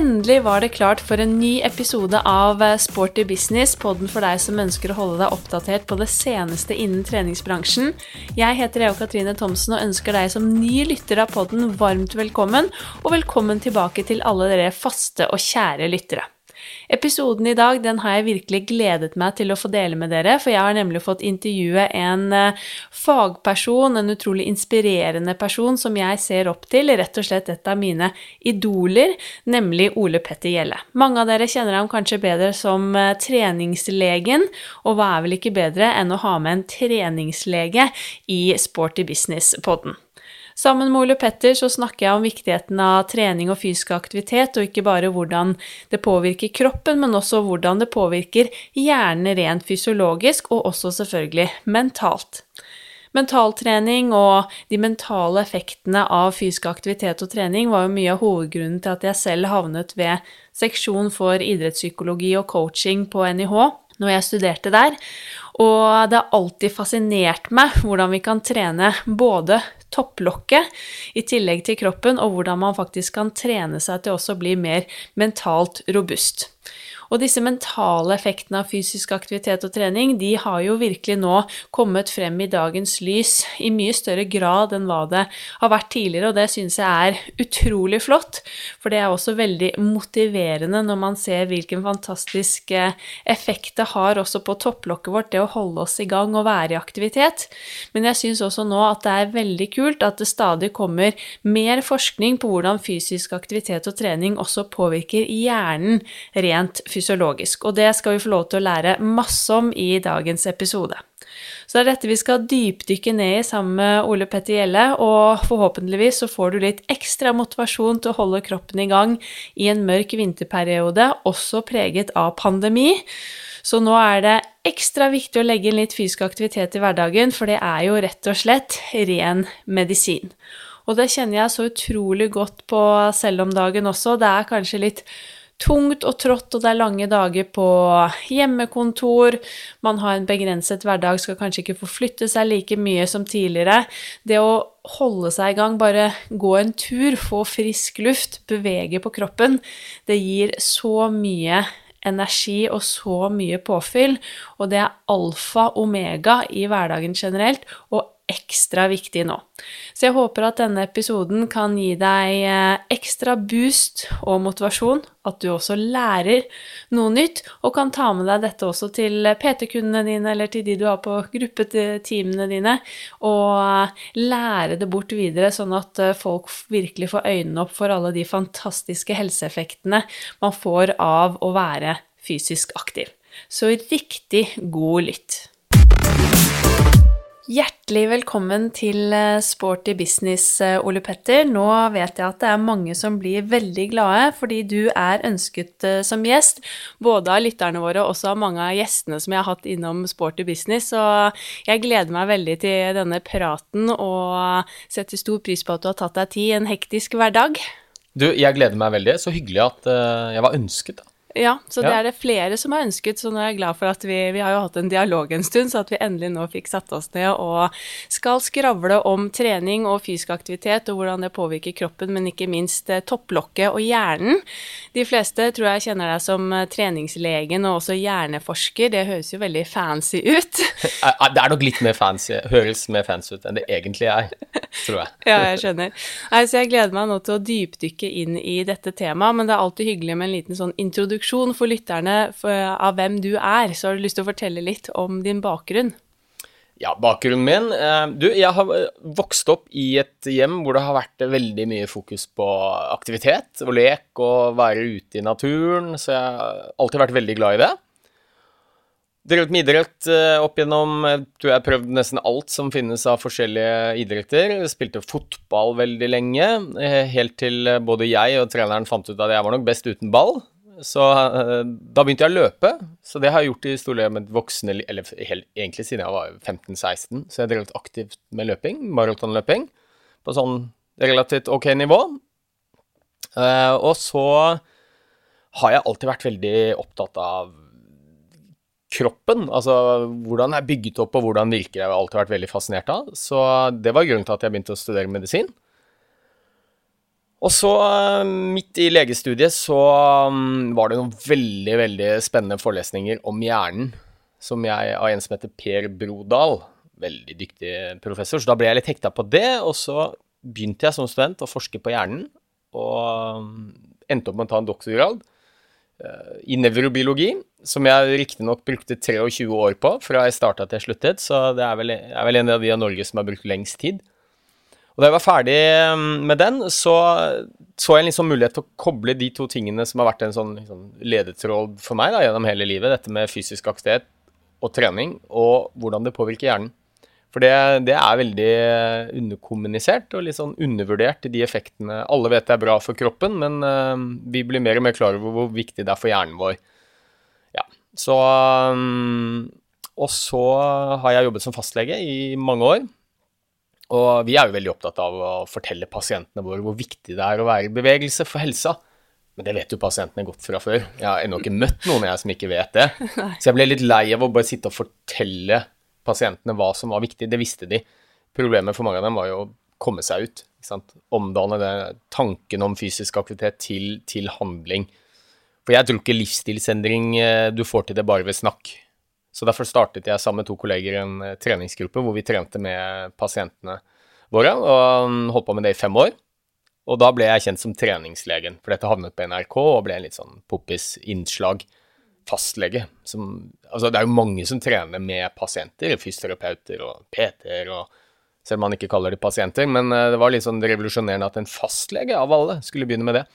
Endelig var det klart for en ny episode av eh, Sporty business, podden for deg som ønsker å holde deg oppdatert på det seneste innen treningsbransjen. Jeg heter Eva Katrine Thomsen og ønsker deg som ny lytter av podden varmt velkommen, og velkommen tilbake til alle dere faste og kjære lyttere. Episoden i dag den har jeg virkelig gledet meg til å få dele med dere, for jeg har nemlig fått intervjue en eh, fagperson, en utrolig inspirerende person som jeg ser opp til, rett og slett et av mine idoler, nemlig Ole Petter Gjelle. Mange av dere kjenner ham kanskje bedre som eh, treningslegen, og hva er vel ikke bedre enn å ha med en treningslege i Sporty Business-podden. Sammen med Ole Petter så snakker jeg om viktigheten av trening og fysisk aktivitet, og ikke bare hvordan det påvirker kroppen, men også hvordan det påvirker hjernen rent fysiologisk, og også selvfølgelig mentalt. Mentaltrening og de mentale effektene av fysisk aktivitet og trening var jo mye av hovedgrunnen til at jeg selv havnet ved seksjon for idrettspsykologi og coaching på NIH når jeg studerte der. Og det har alltid fascinert meg hvordan vi kan trene både topplokket i tillegg til kroppen, og hvordan man faktisk kan trene seg til også å bli mer mentalt robust. Og disse mentale effektene av fysisk aktivitet og trening, de har jo virkelig nå kommet frem i dagens lys i mye større grad enn hva det har vært tidligere, og det syns jeg er utrolig flott. For det er også veldig motiverende når man ser hvilken fantastisk eh, effekt det har også på topplokket vårt, det å holde oss i gang og være i aktivitet. Men jeg syns også nå at det er veldig kult at det stadig kommer mer forskning på hvordan fysisk aktivitet og trening også påvirker hjernen rent fysisk fysiologisk, og det skal vi få lov til å lære masse om i dagens episode. Så det er dette vi skal dypdykke ned i sammen med Ole Petter Gjelle, og forhåpentligvis så får du litt ekstra motivasjon til å holde kroppen i gang i en mørk vinterperiode, også preget av pandemi. Så nå er det ekstra viktig å legge inn litt fysisk aktivitet i hverdagen, for det er jo rett og slett ren medisin. Og det kjenner jeg så utrolig godt på selv om dagen også. Det er kanskje litt tungt og trått, og det er lange dager på hjemmekontor. Man har en begrenset hverdag, skal kanskje ikke få flytte seg like mye som tidligere. Det å holde seg i gang, bare gå en tur, få frisk luft, bevege på kroppen, det gir så mye energi og så mye påfyll, og det er alfa omega i hverdagen generelt, og ekstra viktig nå. Så jeg håper at denne episoden kan gi deg eh, ekstra boost og motivasjon, at du også lærer noe nytt, og kan ta med deg dette også til PT-kundene dine eller til de du har på gruppeteamene dine, og lære det bort videre, sånn at eh, folk virkelig får øynene opp for alle de fantastiske helseeffektene man får av å være fysisk aktiv. Så riktig god lytt. Hjertelig velkommen til eh, Sporty business, eh, Ole Petter. Nå vet jeg at det er mange som blir veldig glade fordi du er ønsket eh, som gjest, både av lytterne våre og også av mange av gjestene som jeg har hatt innom Sporty business. Så jeg gleder meg veldig til denne praten og setter stor pris på at du har tatt deg tid i en hektisk hverdag. Du, jeg gleder meg veldig. Så hyggelig at jeg var ønsket. Ja, så det ja. er det flere som har ønsket, så nå er jeg glad for at vi, vi har jo hatt en dialog en stund, så at vi endelig nå fikk satt oss ned og skal skravle om trening og fysisk aktivitet og hvordan det påvirker kroppen, men ikke minst eh, topplokket og hjernen. De fleste tror jeg kjenner deg som eh, treningslegen og også hjerneforsker, det høres jo veldig fancy ut. det er nok litt mer fancy, høres mer fancy ut enn det egentlig er, tror jeg. ja, jeg skjønner. Nei, så jeg gleder meg nå til å dypdykke inn i dette temaet, men det er alltid hyggelig med en liten sånn introduksjon introduksjon for lytterne for, av hvem du er, så har du lyst til å fortelle litt om din bakgrunn? Ja, bakgrunnen min eh, Du, jeg har vokst opp i et hjem hvor det har vært veldig mye fokus på aktivitet og lek og være ute i naturen, så jeg har alltid vært veldig glad i det. Drevet med idrett eh, opp gjennom Jeg tror jeg har prøvd nesten alt som finnes av forskjellige idretter. Spilte fotball veldig lenge, eh, helt til både jeg og treneren fant ut at jeg var nok best uten ball. Så uh, da begynte jeg å løpe. Så det har jeg gjort i stor del med voksne Eller helt, egentlig siden jeg var 15-16. Så jeg drev drevet aktivt med løping, maratonløping, på sånn relativt ok nivå. Uh, og så har jeg alltid vært veldig opptatt av kroppen. Altså hvordan er bygget opp og hvordan virker. Jeg har alltid vært veldig fascinert av. Så det var grunnen til at jeg begynte å studere medisin. Og så, eh, midt i legestudiet, så um, var det noen veldig, veldig spennende forelesninger om hjernen, som jeg, av en som heter Per Brodal, veldig dyktig professor, så da ble jeg litt hekta på det, og så begynte jeg som student å forske på hjernen, og um, endte opp med å ta en doktorgrad uh, i nevrobiologi, som jeg riktignok brukte 23 år på fra jeg starta til jeg sluttet, så det er vel, er vel en av de av Norge som har brukt lengst tid. Og da jeg var ferdig um, med den, så så jeg en liksom mulighet til å koble de to tingene som har vært en sånn liksom, ledetråd for meg da, gjennom hele livet, dette med fysisk aktivitet og trening, og hvordan det påvirker hjernen. For det, det, er veldig underkommunisert og litt sånn undervurdert, de effektene. Alle vet det er bra for kroppen, men uh, vi blir mer og mer klar over hvor viktig det er for hjernen vår. Ja, så um, Og så har jeg jobbet som fastlege i mange år. Og vi er jo veldig opptatt av å fortelle pasientene våre hvor viktig det er å være i bevegelse for helsa. Men det vet jo pasientene godt fra før. Jeg har ennå ikke møtt noen jeg som ikke vet det. Så jeg ble litt lei av å bare sitte og fortelle pasientene hva som var viktig. Det visste de. Problemet for mange av dem var jo å komme seg ut. Omdanne det, tanken om fysisk aktivitet til, til, handling. For jeg tror ikke livsstilsendring eh, du får til det bare ved snakk. Så derfor startet jeg sammen med to kolleger en eh, treningsgruppe hvor vi trente med pasientene våre, og mm, holdt på med det i fem år. Og da ble jeg kjent som treningslegen, for dette havnet på NRK og ble en litt sånn poppis innslag fastlege. Som, altså det er jo mange som trener med pasienter, fysioterapeuter og PT-er og Selv om man ikke kaller det pasienter, men eh, det var litt sånn revolusjonerende at en fastlege av alle skulle begynne med det.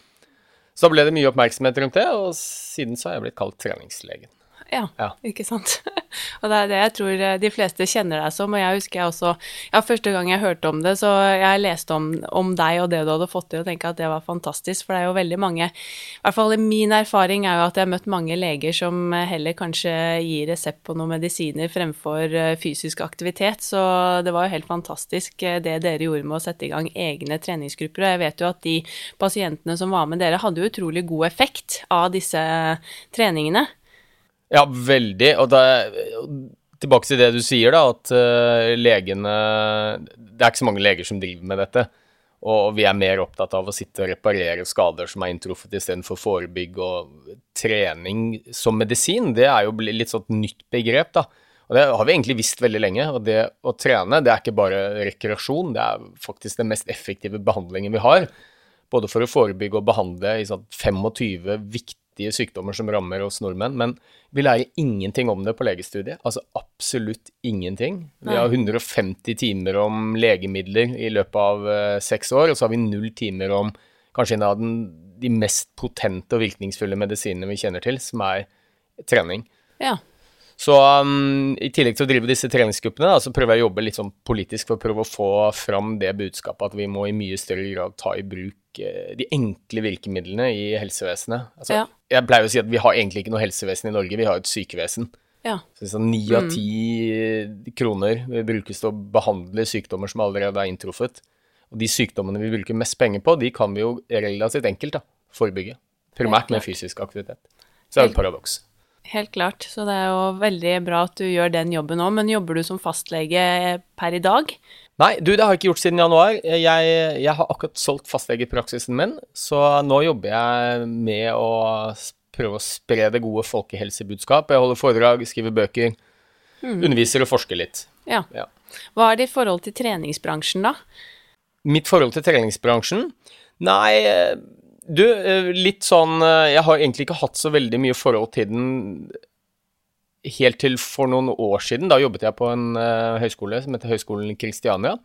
Så ble det mye oppmerksomhet rundt det, og siden så har jeg blitt kalt treningslegen. Ja, ja, ikke sant. og det er det jeg tror eh, de fleste kjenner deg som. Og jeg husker jeg også Ja, første gang jeg hørte om det, så jeg leste om, om deg og det du hadde fått til, og tenkte at det var fantastisk. For det er jo veldig mange I hvert fall min erfaring er jo at jeg har møtt mange leger som heller kanskje gir resept på noen medisiner fremfor eh, fysisk aktivitet. Så det var jo helt fantastisk eh, det dere gjorde med å sette i gang egne treningsgrupper. Og jeg vet jo at de pasientene som var med dere, hadde utrolig god effekt av disse treningene. Ja, veldig. Og da, tilbake til det du sier, da, at uh, legene Det er ikke så mange leger som driver med dette. Og vi er mer opptatt av å sitte og reparere skader som er inntruffet, istedenfor forebygge og trening som medisin. Det er jo litt sånn nytt begrep, da. Og det har vi egentlig visst veldig lenge. Og det å trene, det er ikke bare rekreasjon, det er faktisk den mest effektive behandlingen vi har. Både for å forebygge og behandle i sånn 25 viktige viktige sykdommer som rammer oss nordmenn. Men vi lærer ingenting om det på legestudiet. Altså absolutt ingenting. Vi har 150 timer om legemidler i løpet av uh, seks år, og så har vi null timer om kanskje en av den, de mest potente og virkningsfulle medisinene vi kjenner til, som er trening. Ja. Så um, i tillegg til å drive disse treningsgruppene, da, så prøver jeg å jobbe litt sånn politisk for å prøve å få fram det budskapet at vi må i mye større grad ta i bruk de enkle virkemidlene i helsevesenet. Altså, ja. Jeg pleier å si at vi har egentlig ikke noe helsevesen i Norge, vi har et sykevesen. Ja. Så sånn Ni av mm. ti kroner brukes til å behandle sykdommer som allerede er inntruffet. Og de sykdommene vi bruker mest penger på, de kan vi jo relativt enkelt da, forebygge. Primært med fysisk aktivitet. Så det er et paradoks. Helt klart. Så det er jo veldig bra at du gjør den jobben òg. Men jobber du som fastlege per i dag? Nei, du, det har jeg ikke gjort siden januar. Jeg, jeg har akkurat solgt fastlegepraksisen min, så nå jobber jeg med å prøve å spre det gode folkehelsebudskap. Jeg holder foredrag, skriver bøker, mm. underviser og forsker litt. Ja. ja. Hva er ditt forhold til treningsbransjen, da? Mitt forhold til treningsbransjen? Nei, du, litt sånn Jeg har egentlig ikke hatt så veldig mye forhold til den helt til for noen år siden. Da jobbet jeg på en uh, høyskole som heter Høgskolen Kristiania.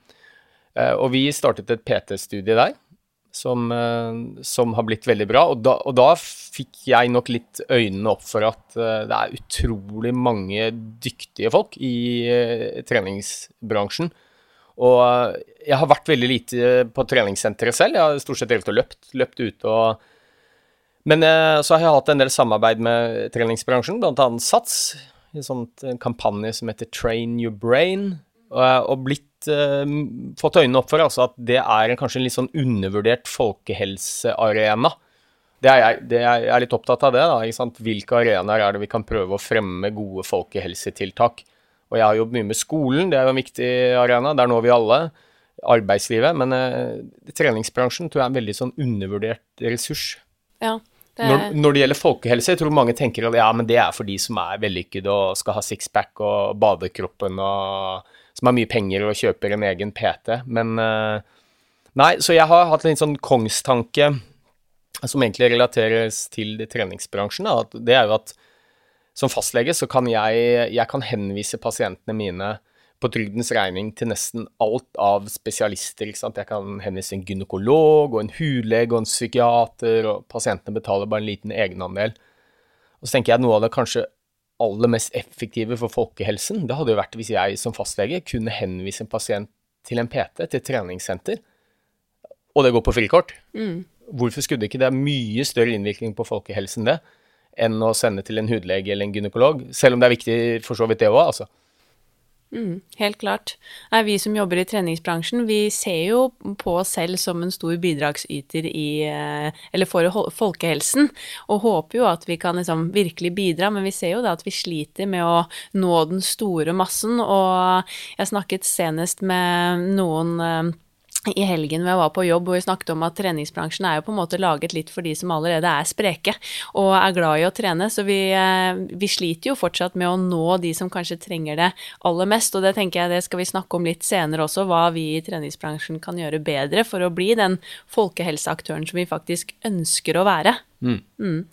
Uh, og vi startet et PT-studie der som, uh, som, har blitt veldig bra. Og da, og da, fikk jeg nok litt øynene opp for at det er utrolig mange dyktige folk i treningsbransjen. Og jeg har vært veldig lite på treningssenteret selv. Jeg har stort sett drevet og løpt, løpt ute og men eh, så har jeg hatt en del samarbeid med treningsbransjen, bl.a. Sats, en sånn kampanje som heter Train Your Brain, og, og blitt eh, fått øynene opp for altså, at det er kanskje en litt sånn undervurdert folkehelsearena. Det er jeg, det er, jeg er litt opptatt av det. da? Hvilke arenaer er det vi kan prøve å fremme gode folkehelsetiltak? Og jeg har jobbet mye med skolen, det er jo en viktig arena. Der når vi alle. arbeidslivet, men uh, treningsbransjen tror jeg er en veldig sånn undervurdert ressurs. Ja. Når, når, det gjelder folkehelse, jeg tror mange tenker at ja, men det er for de som er vellykkede og skal ha sixpack og badekroppen og som har mye penger og kjøper en egen PT. Men uh, nei, så jeg har hatt en sånn kongstanke som egentlig relateres til treningsbransjen. Da. Det er jo at som fastlege så kan jeg, jeg kan henvise pasientene mine på trygdens regning til nesten alt av spesialister. ikke sant? Jeg kan henvise en gynekolog og en hudlege og en psykiater, og pasientene betaler bare en liten egenandel. Og så tenker jeg at noe av det kanskje aller mest effektive for folkehelsen, det hadde jo vært hvis jeg som fastlege kunne henvise en pasient til en PT, til treningssenter, og det går på frikort. Mm. Hvorfor skulle det ikke? Det er mye større innvirkning på folkehelsen det, enn å sende til en hudlege eller en gynekolog, selv om det er viktig for så vidt det òg, altså. Mm, helt klart. Nei, vi som jobber i treningsbransjen, vi ser jo på oss selv som en stor bidragsyter i eh, Eller for folkehelsen, og håper jo at vi kan liksom virkelig bidra, men vi ser jo da at vi sliter med å nå den store massen, og jeg snakket senest med noen eh, i helgen hvor jeg var på jobb og vi snakket om at treningsbransjen er jo på en måte laget litt for de som allerede er spreke og er glad i å trene, så vi, eh, vi, sliter jo fortsatt med å nå de som kanskje trenger det aller mest, og det tenker jeg det skal vi snakke om litt senere også, hva vi i treningsbransjen kan gjøre bedre for å bli den folkehelseaktøren som vi faktisk ønsker å være. Mm. Mm.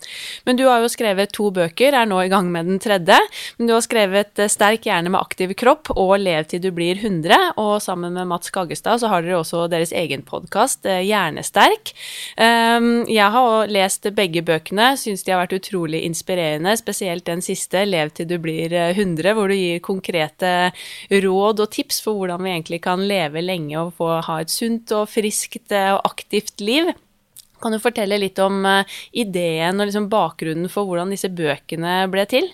Men du har jo skrevet to bøker, er nå i gang med den tredje. Men du har skrevet eh, 'Sterk hjerne med aktiv kropp' og 'Lev til du blir 100'. Og sammen med Mats Kaggestad så har dere også deres egen podkast, eh, 'Hjernesterk'. Um, jeg har lest begge bøkene, syns de har vært utrolig inspirerende. Spesielt den siste, 'Lev til du blir 100', hvor du gir konkrete råd og tips for hvordan vi egentlig kan leve lenge og få ha et sunt og friskt og aktivt liv. Kan du fortelle litt om uh, ideen og liksom bakgrunnen for hvordan disse bøkene ble til?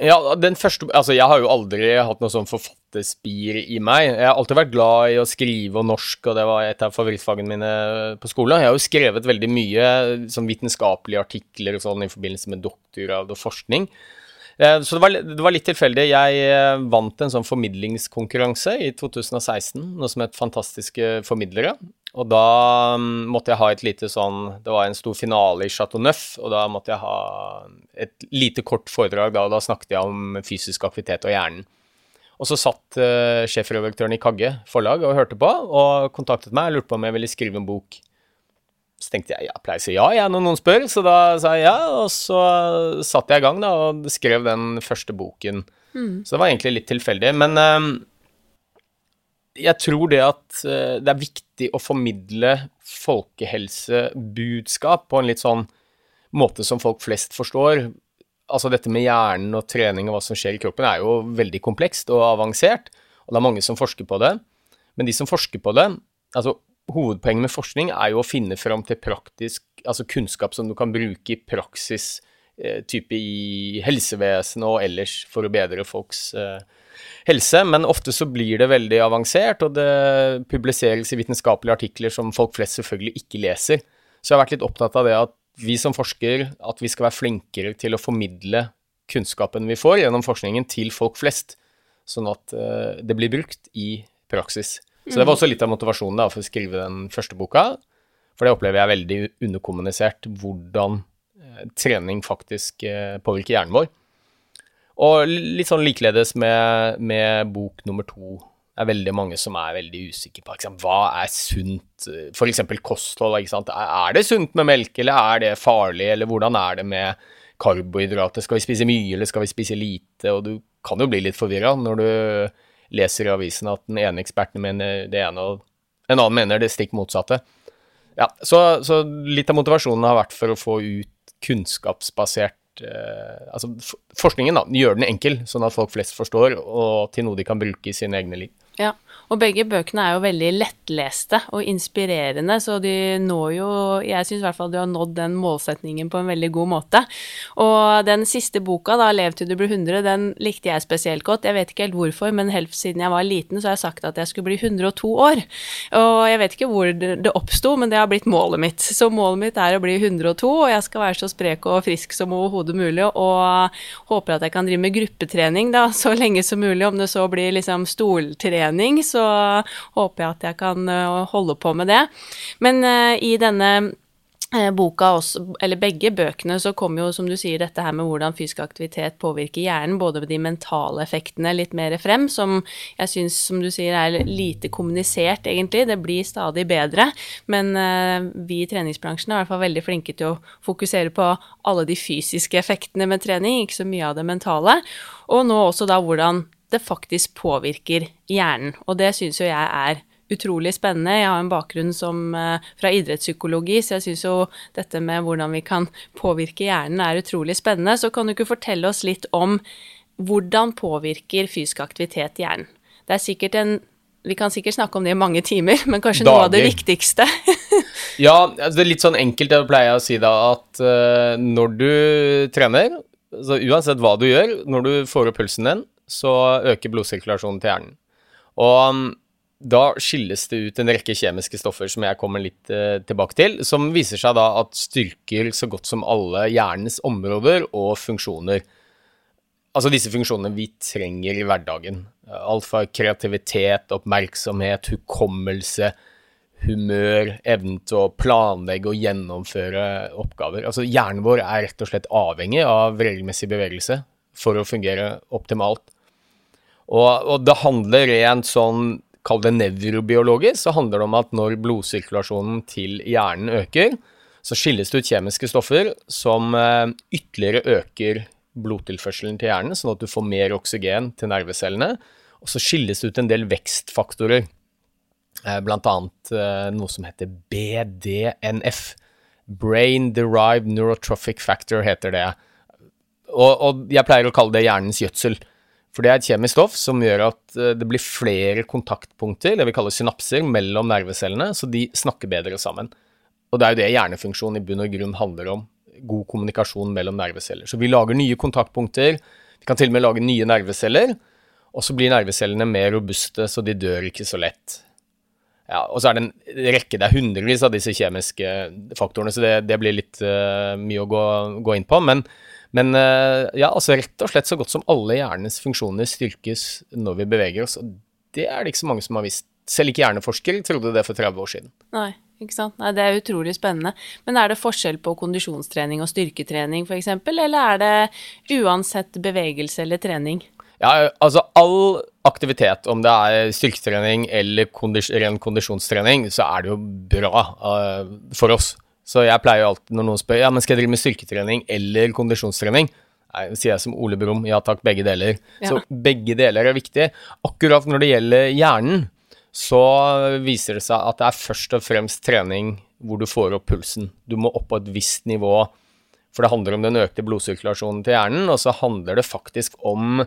Ja, den første, altså Jeg har jo aldri hatt noe sånn forfatterspir i meg. Jeg har alltid vært glad i å skrive og norsk, og det var et av favorittfagene mine på skolen. Jeg har jo skrevet veldig mye sånn vitenskapelige artikler og sånn i forbindelse med doktorgrad og forskning. Eh, så det var, det var, litt tilfeldig. Jeg eh, vant en sånn formidlingskonkurranse i 2016, noe som het Fantastiske formidlere. Og da mm, måtte jeg ha et lite sånn Det var en stor finale i Chateau Neuf, og da måtte jeg ha et lite kort foredrag da, og da snakket jeg om fysisk aktivitet og hjernen. Og så satt uh, sjefredaktøren i Kagge forlag og hørte på, og kontaktet meg og lurte på om jeg ville skrive en bok. Så tenkte jeg ja, pleier å si ja, jeg når noen spør, så da sa jeg ja. Og så satte jeg i gang da, og skrev den første boken. Mm. Så det var egentlig litt tilfeldig. Men uh, jeg tror det at uh, det er viktig å formidle folkehelsebudskap på en litt sånn måte som folk flest forstår. Altså dette med hjernen og trening og hva som skjer i kroppen, er jo veldig komplekst og avansert, og det er mange som forsker på det. Men de som forsker på det altså Hovedpoenget med forskning er jo å finne fram til praktisk altså kunnskap som du kan bruke i praksis, eh, type i helsevesenet og ellers, for å bedre folks eh, helse, men ofte så blir det veldig avansert, og det publiseres i vitenskapelige artikler som folk flest selvfølgelig ikke leser. Så jeg har vært litt opptatt av det at vi som forsker, at vi skal være flinkere til å formidle kunnskapen vi får gjennom forskningen til folk flest, sånn at uh, det blir brukt i praksis. Så det var også litt av motivasjonen da, for å skrive den første boka, for det opplever jeg veldig underkommunisert, hvordan trening faktisk uh, påvirker hjernen vår. Og litt sånn likeledes med, med bok nummer to. Det er veldig mange som er veldig usikre på eksempel, hva er sunt, f.eks. kosthold. ikke sant? Er det sunt med melk, eller er det farlig, eller hvordan er det med karbohydrater? Skal vi spise mye, eller skal vi spise lite? Og du kan jo bli litt forvirra når du leser i avisen at den ene eksperten mener det ene, og en annen mener det stikk motsatte. Ja, så, så litt av motivasjonen har vært for å få ut kunnskapsbasert eh, altså Forskningen da, gjør den enkel, sånn at folk flest forstår, og til noe de kan bruke i sine egne liv. Ja, og begge bøkene er jo veldig lettleste og inspirerende, så de når jo Jeg syns i hvert fall de har nådd den målsetningen på en veldig god måte. Og den siste boka, da, 'Lev til du blir 100', den likte jeg spesielt godt. Jeg vet ikke helt hvorfor, men helt siden jeg var liten, så har jeg sagt at jeg skulle bli 102 år. Og jeg vet ikke hvor det oppsto, men det har blitt målet mitt. Så målet mitt er å bli 102, og jeg skal være så sprek og frisk som overhodet mulig, og håper at jeg kan drive med gruppetrening da, så lenge som mulig, om det så blir liksom stoltrening trening, så håper jeg at jeg kan eh, holde på med det. Men uh, i denne Eh, boka også, eller begge bøkene, så kommer jo, som du sier, dette her med hvordan fysisk aktivitet påvirker hjernen, både med de mentale effektene litt mer frem, som jeg syns, som du sier, er lite kommunisert, egentlig. Det blir stadig bedre. Men vi i treningsbransjen er i hvert fall veldig flinke til å fokusere på alle de fysiske effektene med trening, ikke så mye av det mentale. Og nå også da hvordan det faktisk påvirker hjernen. Og det syns jo jeg er utrolig spennende. Jeg har en bakgrunn som, eh, fra idrettspsykologi, så jeg syns jo dette med hvordan vi kan påvirke hjernen er utrolig spennende. Så kan du ikke fortelle oss litt om hvordan påvirker fysisk aktivitet hjernen? Det er sikkert en vi kan sikkert snakke om det i mange timer, men kanskje Dager. noe av det viktigste? ja, altså det er litt sånn enkelt, jeg pleier å si da, at uh, når du trener, så uansett hva du gjør, når du får opp pulsen din, så øker blodsirkulasjonen til hjernen. Og um, da skilles det ut en rekke kjemiske stoffer som jeg kommer litt eh, tilbake til, som viser seg da at styrker så godt som alle hjernens områder og funksjoner. Altså disse funksjonene vi trenger i hverdagen. Alt fra kreativitet, oppmerksomhet, hukommelse, humør, evnen til å planlegge og gjennomføre oppgaver. Altså hjernen vår er rett og slett avhengig av regelmessig bevegelse for å fungere optimalt. Og, og det handler rent sånn kall det nevrobiologisk, så handler det om at når blodsirkulasjonen til hjernen øker, så skilles det ut kjemiske stoffer som eh, ytterligere øker blodtilførselen til hjernen, sånn at du får mer oksygen til nervecellene. Og så skilles det ut en del vekstfaktorer, eh, annet eh, noe som heter BDNF. Brain Derived Neurotrophic Factor heter det. Og, og jeg pleier å kalle det hjernens gjødsel. For det er et kjemisk stoff som gjør at eh, det blir flere kontaktpunkter, det vi kaller synapser, mellom nervecellene, så de snakker bedre sammen. Og det er jo det hjernefunksjon i bunn og grunn handler om. God kommunikasjon mellom nerveceller. Så vi lager nye kontaktpunkter, vi kan til og med lage nye nerveceller, og så blir nervecellene mer robuste, så de dør ikke så lett. Ja, og så er det en rekke, det er hundrevis av disse kjemiske faktorene, så det, det blir litt uh, mye å gå, gå inn på. Men men eh, ja, altså rett og slett så godt som alle hjernens funksjoner styrkes når vi beveger oss. Og det er det ikke så mange som har visst. Selv ikke hjerneforskere trodde det for 30 år siden. Nei, ikke sant. Nei, det er utrolig spennende. Men er det forskjell på kondisjonstrening og styrketrening f.eks., eller er det uansett bevegelse eller trening? Ja, altså all aktivitet, om det er styrketrening eller kondis ren kondisjonstrening, så er det jo bra uh, for oss. Så jeg pleier jo alltid når noen spør ja, men skal jeg drive med styrketrening eller kondisjonstrening, Nei, sier jeg som Ole Brumm, ja takk, begge deler. Ja. Så begge deler er viktig. Akkurat når det gjelder hjernen, så viser det seg at det er først og fremst trening hvor du får opp pulsen. Du må opp på et visst nivå, for det handler om den økte blodsirkulasjonen til hjernen, og så handler det faktisk om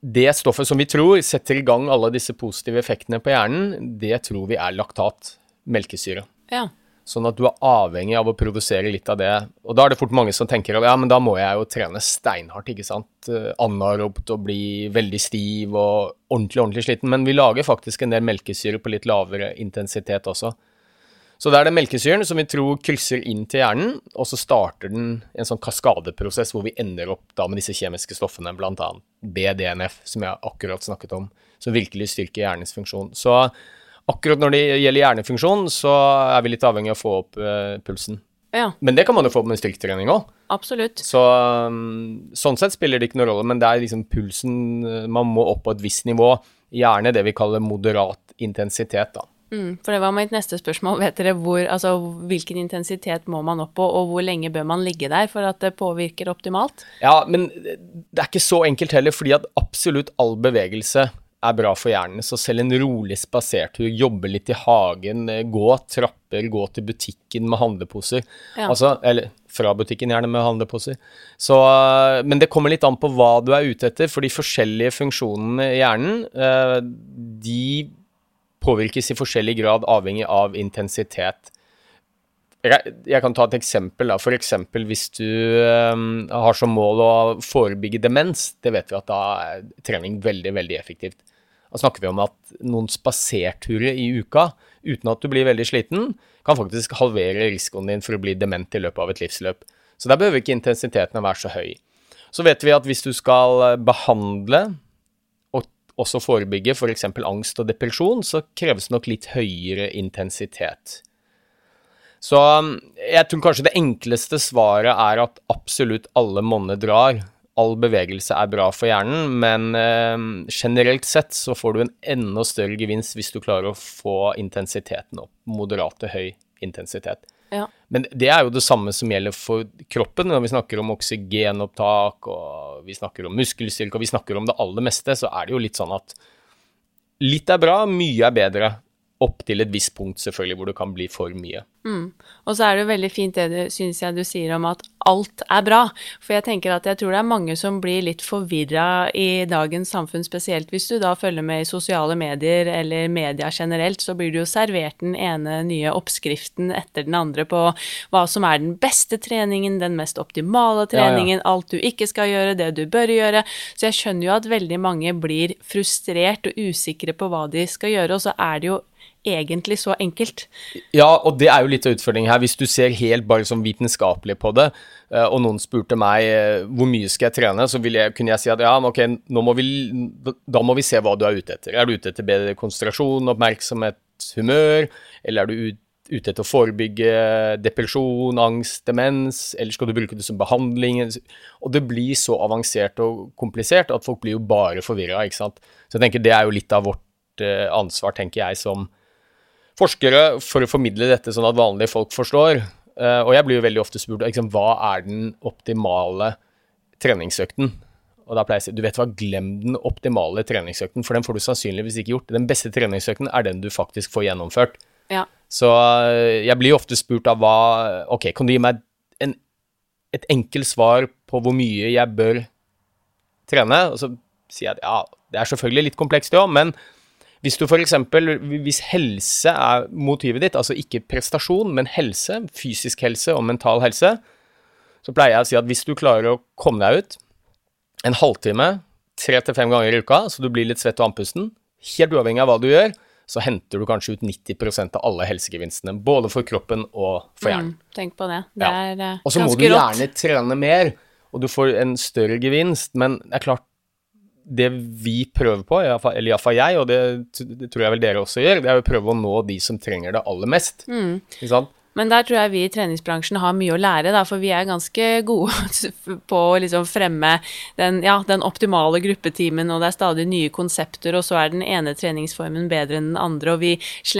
det stoffet som vi tror setter i gang alle disse positive effektene på hjernen, det tror vi er laktat, melkesyre. Ja. Sånn at du er avhengig av å provosere litt av det. Og da er det fort mange som tenker at ja, men da må jeg jo trene steinhardt, ikke sant. Uh, anaerobt og bli veldig stiv og ordentlig, ordentlig sliten. Men vi lager faktisk en del melkesyre på litt lavere intensitet også. Så det er det melkesyren som vi tror krysser inn til hjernen, og så starter den en sånn kaskadeprosess hvor vi ender opp da med disse kjemiske stoffene, bl.a. BDNF, som jeg akkurat snakket om, som virkelig styrker hjernens funksjon. Så Akkurat når det gjelder hjernefunksjon, så er vi litt avhengig av å få opp uh, pulsen. Ja. Men det kan man jo få opp med styrketrening òg. Absolutt. Så, um, sånn sett spiller det ikke noen rolle, men det er liksom pulsen uh, Man må opp på et visst nivå. Gjerne det vi kaller moderat intensitet, da. Mm, for det var mitt neste spørsmål. Vet dere hvor, altså, hvilken intensitet må man opp på, og hvor lenge bør man ligge der for at det påvirker optimalt? Ja, men det er ikke så enkelt heller, fordi at absolutt all bevegelse er bra for hjernen. Så selv en rolig spasertur, jobbe litt i hagen, eh, gå trapper, gå til butikken med handleposer. Ja. Altså, eller fra butikken gjerne med handleposer. Så, eh, men det kommer litt an på hva du er ute etter, for de forskjellige funksjonene i hjernen, eh, de påvirkes i forskjellig grad avhengig av intensitet. Jeg kan ta et eksempel. da. For eksempel hvis du har som mål å forebygge demens. Det vet vi at da er trening veldig, veldig effektivt. Da snakker vi om at noen spaserturer i uka uten at du blir veldig sliten, kan faktisk halvere risikoen din for å bli dement i løpet av et livsløp. Så der behøver ikke intensiteten være så høy. Så vet vi at hvis du skal behandle og også forebygge f.eks. For angst og depresjon, så kreves det nok litt høyere intensitet. Så um, jeg tror kanskje det enkleste svaret er at absolutt alle monner drar. All bevegelse er bra for hjernen, men eh, generelt sett så får du en enda større gevinst hvis du klarer å få intensiteten opp. Moderat til høy intensitet. Ja. Men det er jo det samme som gjelder for kroppen. Når vi snakker om oksygenopptak, og vi snakker om muskelstyrke, og vi snakker om det aller meste, så er det jo litt sånn at litt er bra, mye er bedre. Opp til et visst punkt, selvfølgelig, hvor det kan bli for mye. Mm. Og så er det jo veldig fint det du syns jeg du sier om at alt er bra. For jeg tenker at jeg tror det er mange som blir litt forvirra i dagens samfunn, spesielt hvis du da følger med i sosiale medier eller media generelt, så blir du jo servert den ene nye oppskriften etter den andre på hva som er den beste treningen, den mest optimale treningen, ja, ja. alt du ikke skal gjøre, det du bør gjøre. Så jeg skjønner jo at veldig mange blir frustrert og usikre på hva de skal gjøre, og så er det jo egentlig så enkelt. Ja, og det er jo litt av utfordringen her. Hvis du ser helt bare sånn vitenskapelig på det, eh, og noen spurte meg eh, hvor mye skal jeg trene, så jeg, kunne jeg si at ja, ok, må vi, da må vi se hva du er ute etter. Er du ute etter bedre konsentrasjon, oppmerksomhet, humør, eller er du ute ute etter å forebygge depresjon, angst, demens, eller skal du bruke det som behandling? Og det blir så avansert og komplisert at folk blir jo bare forvirra, ikke sant. Så jeg tenker det er jo litt av vårt eh, ansvar, tenker jeg, som forskere for å formidle dette sånn at vanlige folk forstår. Uh, og jeg blir jo veldig ofte spurt liksom, hva er den optimale treningsøkten. Og da pleier jeg å si du vet hva, glem den optimale treningsøkten, for den får du sannsynligvis ikke gjort. Den beste treningsøkten er den du faktisk får gjennomført. Ja. Så uh, jeg blir ofte spurt av hva Ok, kan du gi meg en, et enkelt svar på hvor mye jeg bør trene? Og så sier jeg at ja, det er selvfølgelig litt komplekst, ja, men hvis du f.eks. Hvis helse er motivet ditt, altså ikke prestasjon, men helse, fysisk helse og mental helse, så pleier jeg å si at hvis du klarer å komme deg ut en halvtime tre til fem ganger i uka, så du blir litt svett og andpusten, helt uavhengig av hva du gjør, så henter du kanskje ut 90% av alle helsegevinstene. Både for kroppen og for hjernen. Mm, tenk på det. Det ja. er rått. Og så må du gjerne trene mer, og du får en større gevinst, men det er klart det vi prøver på, eller iallfall jeg, og det, det, tror jeg vel dere også gjør, det er å prøve å nå de som trenger det aller mest. Mm. Men der tror jeg vi i treningsbransjen har mye å lære, da, for vi er ganske gode på å liksom fremme den, ja, den optimale gruppetimen, og det er stadig nye konsepter, og så er den ene treningsformen bedre enn den andre. og vi,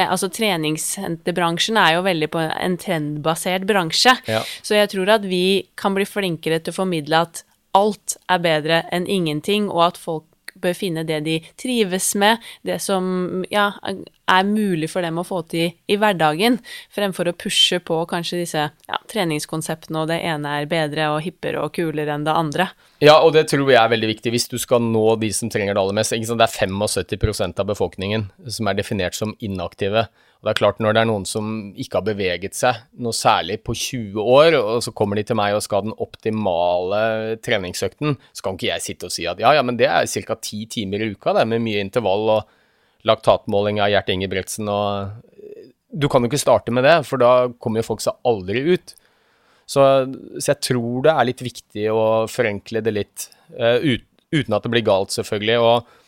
altså Treningssenterbransjen er jo veldig på en trendbasert bransje, ja. så jeg tror at vi kan bli flinkere til å formidle at alt er bedre enn ingenting, og at folk bør finne det de trives med, det som ja, er mulig for dem å få til i hverdagen, fremfor å pushe på kanskje disse ja, treningskonseptene, og det ene er bedre og hippere og kulere enn det andre. Ja, og det tror jeg er veldig viktig hvis du skal nå de som trenger det aller mest. Det er 75% av befolkningen som er definert som inaktive. Og det er klart, når det er noen som ikke har beveget seg noe særlig på 20 år, og så kommer de til meg og skal ha den optimale treningsøkten, så kan ikke jeg sitte og si at ja, ja, men det er ca. ti timer i uka, det, med mye intervall og laktatmåling av Gjert Ingebretsen og Du kan jo ikke starte med det, for da kommer jo folk seg aldri ut. Så, så, jeg tror det er litt viktig å forenkle det litt, uh, ut, uten at det blir galt, selvfølgelig. og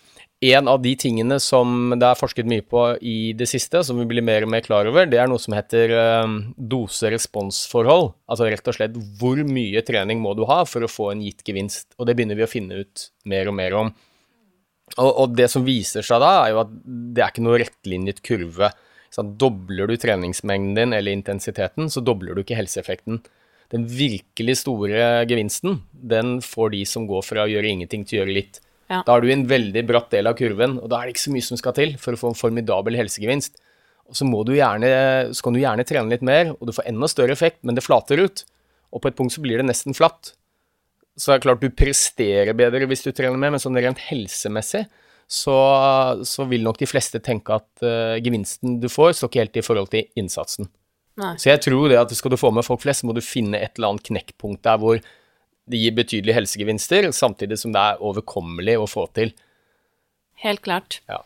en av de tingene som det er forsket mye på i det siste, som vi blir mer og mer klar over, det er noe som heter uh, dose-respons-forhold. Altså rett og slett hvor mye trening må du ha for å få en gitt gevinst. Og det begynner vi å finne ut mer og mer om. Og, og det som viser seg da, er jo at det er ikke noe rettlinjet kurve. Så dobler du treningsmengden din eller intensiteten, så dobler du ikke helseeffekten. Den virkelig store gevinsten, den får de som går fra å gjøre ingenting til å gjøre litt. Ja. Da er du i en veldig bratt del av kurven, og da er det ikke så mye som skal til for å få en formidabel helsegevinst. Og så, må du gjerne, så kan du gjerne trene litt mer, og du får enda større effekt, men det flater ut. Og på et punkt så blir det nesten flatt. Så det er klart du presterer bedre hvis du trener mer, men sånn rent helsemessig så, så vil nok de fleste tenke at uh, gevinsten du får, står ikke helt i forhold til innsatsen. Nei. Så jeg tror det at skal du få med folk flest, må du finne et eller annet knekkpunkt der hvor det gir betydelige helsegevinster, samtidig som det er overkommelig å få til. Helt klart. Ja.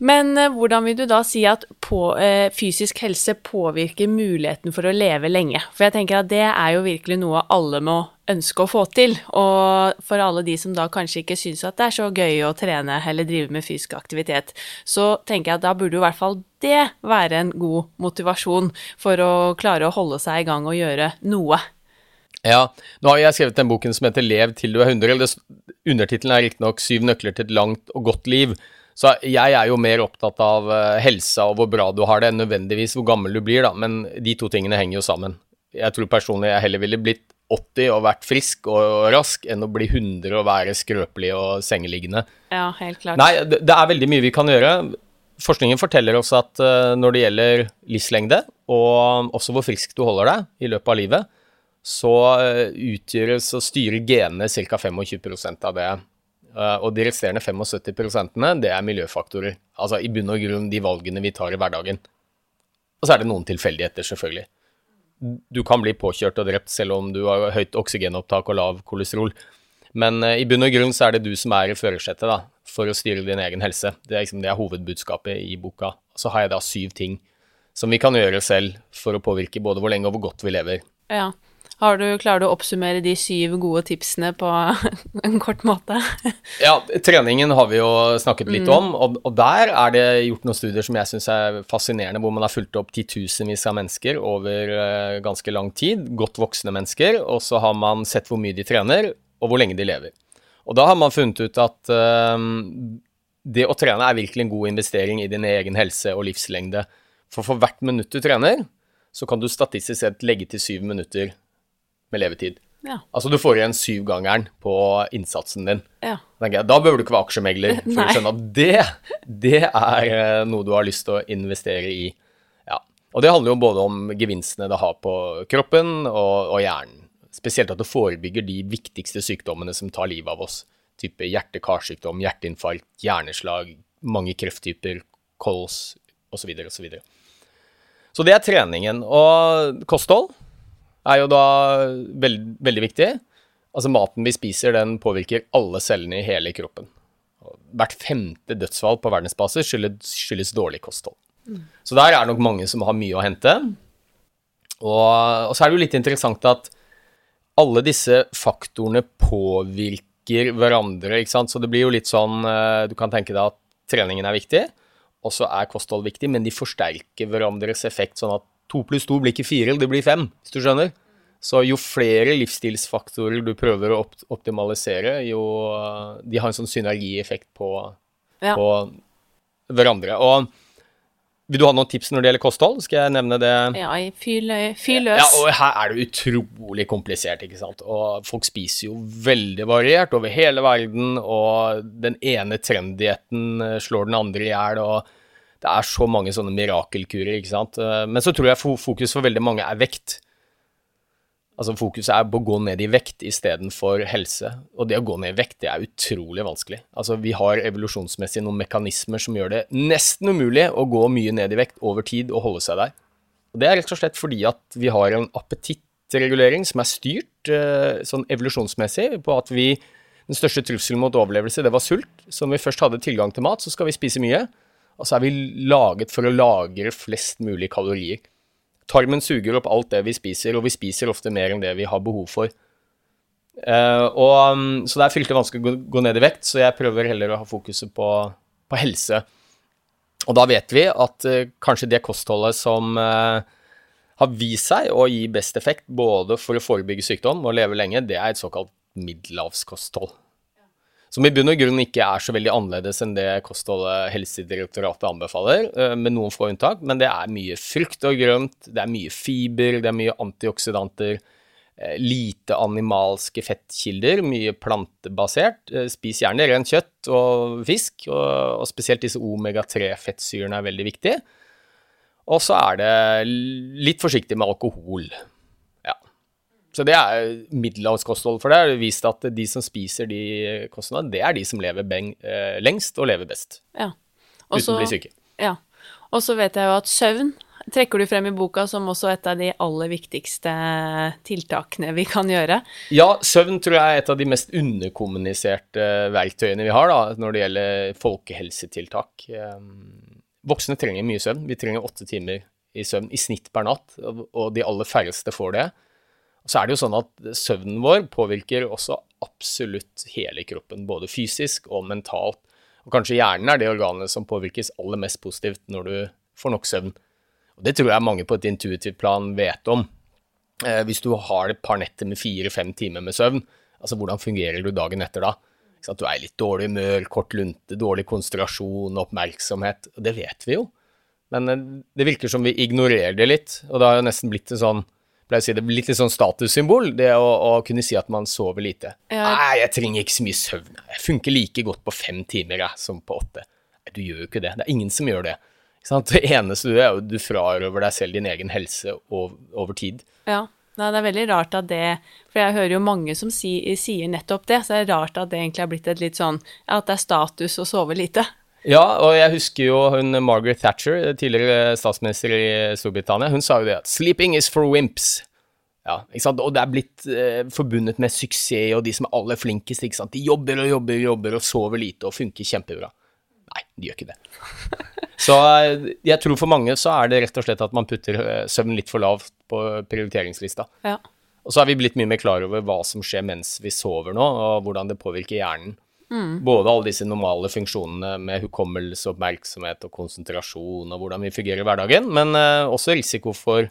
Men eh, hvordan vil du da si at på, eh, fysisk helse påvirker muligheten for å leve lenge? For jeg tenker at det er jo virkelig noe alle må ønske å få til. Og for alle de som da kanskje ikke syns at det er så gøy å trene eller drive med fysisk aktivitet, så tenker jeg at da burde jo i hvert fall det være en god motivasjon for å klare å holde seg i gang og gjøre noe. Ja, nå har jeg skrevet den boken som heter Lev til du er 100. Undertittelen er riktignok Syv nøkler til et langt og godt liv. Så jeg er jo mer opptatt av uh, helsa og hvor bra du har det, enn nødvendigvis hvor gammel du blir, da. Men de to tingene henger jo sammen. Jeg tror personlig jeg heller ville blitt 80 og vært frisk og rask, enn å bli 100 og være skrøpelig og sengeliggende. Ja, helt klart. Nei, det, er veldig mye vi kan gjøre. Forskningen forteller oss at uh, når det gjelder livslengde, og også hvor frisk du holder deg i løpet av livet, så uh, utgjøres og styrer genene ca. 25% av det Eh, og de resterende 75 det er miljøfaktorer. Altså i bunn og grunn de valgene vi tar i hverdagen. Og så er det noen tilfeldigheter, selvfølgelig. Du kan bli påkjørt og drept selv om du har høyt oksygenopptak og lav kolesterol. Men uh, i bunn og grunn så er det du som er i førersetet for å styre din egen helse. Det er, liksom, det er hovedbudskapet i boka. Så har jeg da syv ting som vi kan gjøre selv for å påvirke både hvor lenge og hvor godt vi lever. Ja, du, klarer du å oppsummere de syv gode tipsene på en kort måte? ja, treningen har vi jo snakket litt mm. om, og, og, der er det gjort noen studier som jeg syns er fascinerende, hvor man har fulgt opp titusenvis av mennesker over uh, ganske lang tid, godt voksne mennesker, og så har man sett hvor mye de trener, og hvor lenge de lever. Og da har man funnet ut at uh, det å trene er virkelig en god investering i din egen helse og livslengde. For for hvert minutt du trener, så kan du statistisk sett legge til syv minutter med levetid. Ja. Altså du får igjen syvgangeren på innsatsen din. Ja. Jeg, da bør du ikke være aksjemegler for å skjønne at det, det er eh, noe du har lyst til å investere i. Ja. Og det handler jo både om gevinstene det har på kroppen og, og hjernen. Spesielt at det forebygger de viktigste sykdommene som tar livet av oss. Type hjerte-karsykdom, hjerteinfarkt, hjerneslag, mange krefttyper, kols osv. osv. Så, videre, og så, så det er treningen. Og kosthold er jo da veld, veldig viktig. Altså Maten vi spiser, den påvirker alle cellene i hele kroppen. Hvert femte dødsfall på verdensbasis skyldes, skyldes dårlig kosthold. Mm. Så der er det nok mange som har mye å hente. Og, og, så er det jo litt interessant at alle disse faktorene påvirker hverandre, ikke sant. Så det blir jo litt sånn eh, Du kan tenke deg at treningen er viktig, og så er kosthold viktig, men de forsterker hverandres effekt, sånn at To pluss to blir ikke fire, det blir fem, hvis du skjønner. Så jo flere livsstilsfaktorer du prøver å optimalisere, jo De har en sånn synergieffekt på, ja. på hverandre. Og vil du ha noen tips når det gjelder kosthold? Skal jeg nevne det? Ja, fyr, fyr løs. Ja, og her er det utrolig komplisert, ikke sant. Og folk spiser jo veldig variert over hele verden, og den ene trenddietten slår den andre i hjel. og det er så mange sånne mirakelkurer, ikke sant. Eh, men så tror jeg fokus for veldig mange er vekt. Altså Fokuset er på å gå ned i vekt istedenfor helse. Og det å gå ned i vekt, det er utrolig vanskelig. Altså Vi har evolusjonsmessig noen mekanismer som gjør det nesten umulig å gå mye ned i vekt over tid og holde seg der. Og Det er rett og slett fordi at vi har en appetittregulering som er styrt eh, sånn evolusjonsmessig på at vi Den største trusselen mot overlevelse, det var sult. Så når vi først hadde tilgang til mat, så skal vi spise mye. Og så er vi laget for å lagre flest mulig kalorier. Tarmen suger opp alt det vi spiser, og vi spiser ofte mer enn det vi har behov for. Uh, og, um, så det er fryktelig vanskelig å gå ned i vekt, så jeg prøver heller å ha fokuset på, på helse. Og da vet vi at uh, kanskje det kostholdet som uh, har vist seg å gi best effekt både for å forebygge sykdom og leve lenge, det er et såkalt middelhavskosthold. Som i bunn og grunn ikke er så veldig annerledes enn det kostholdet Helsedirektoratet anbefaler, eh, med noen få unntak. Men det er mye frukt og grønt, det er mye fiber, det er mye antioksidanter. Eh, lite animalske fettkilder, mye plantebasert. Eh, spis gjerne rent kjøtt og fisk, og, spesielt disse omega-3-fettsyrene er veldig viktige. Og så er det litt forsiktig med alkohol. Så det er middelhavskosthold. For det er vist at de som spiser de kostnadene, det er de som lever beng, eh, lengst og lever best. Ja. Også, uten å bli syke. Ja. Og så vet jeg jo at søvn trekker du frem i boka som også et av de aller viktigste tiltakene vi kan gjøre. Ja, søvn tror jeg er et av de mest underkommuniserte verktøyene vi har da, når det gjelder folkehelsetiltak. Ehm, voksne trenger mye søvn. Vi trenger åtte timer i søvn i snitt per natt, og de aller færreste får det. Og så er det jo sånn at søvnen vår påvirker også absolutt hele kroppen, både fysisk og mentalt. Og kanskje hjernen er det organet som påvirkes aller mest positivt når du får nok søvn. Og det tror jeg mange på et intuitivt plan vet om. Eh, hvis du har et par netter med fire-fem timer med søvn, altså hvordan fungerer du dagen etter da? Du er i litt dårlig humør, kort lunte, dårlig konsentrasjon, oppmerksomhet. Og det vet vi jo. Men eh, det virker som vi ignorerer det litt, og det har jo nesten blitt en sånn pleier å si det litt, litt sånn statussymbol, det å, å, kunne si at man sover lite. Ja. Nei, jeg trenger ikke så mye søvn. Jeg funker like godt på fem timer jeg, som på åtte. Nei, du gjør jo ikke det. Det er ingen som gjør det. Det eneste du gjør, er jo du frarøver deg selv din egen helse over, over tid. Ja. Nei, det er veldig rart at det For jeg hører jo mange som si, sier nettopp det, så det er rart at det egentlig har blitt et litt sånn At det er status å sove lite. Ja, og jeg husker jo hun Margaret Thatcher, tidligere statsminister i Storbritannia, hun sa jo det at 'sleeping is for wimps'. Ja, ikke sant? Og det er blitt eh, forbundet med suksess og de som er aller flinkest. ikke sant? De jobber og jobber og jobber og sover lite og funker kjempebra. Nei, de gjør ikke det. Så eh, jeg tror for mange så er det rett og slett at man putter eh, søvn litt for lavt på prioriteringslista. Ja. Og så er vi blitt mye mer klar over hva som skjer mens vi sover nå, og hvordan det påvirker hjernen. Mm. Både alle disse normale funksjonene med hukommelse, oppmerksomhet og konsentrasjon, og hvordan vi fungerer i hverdagen, men uh, også risiko for,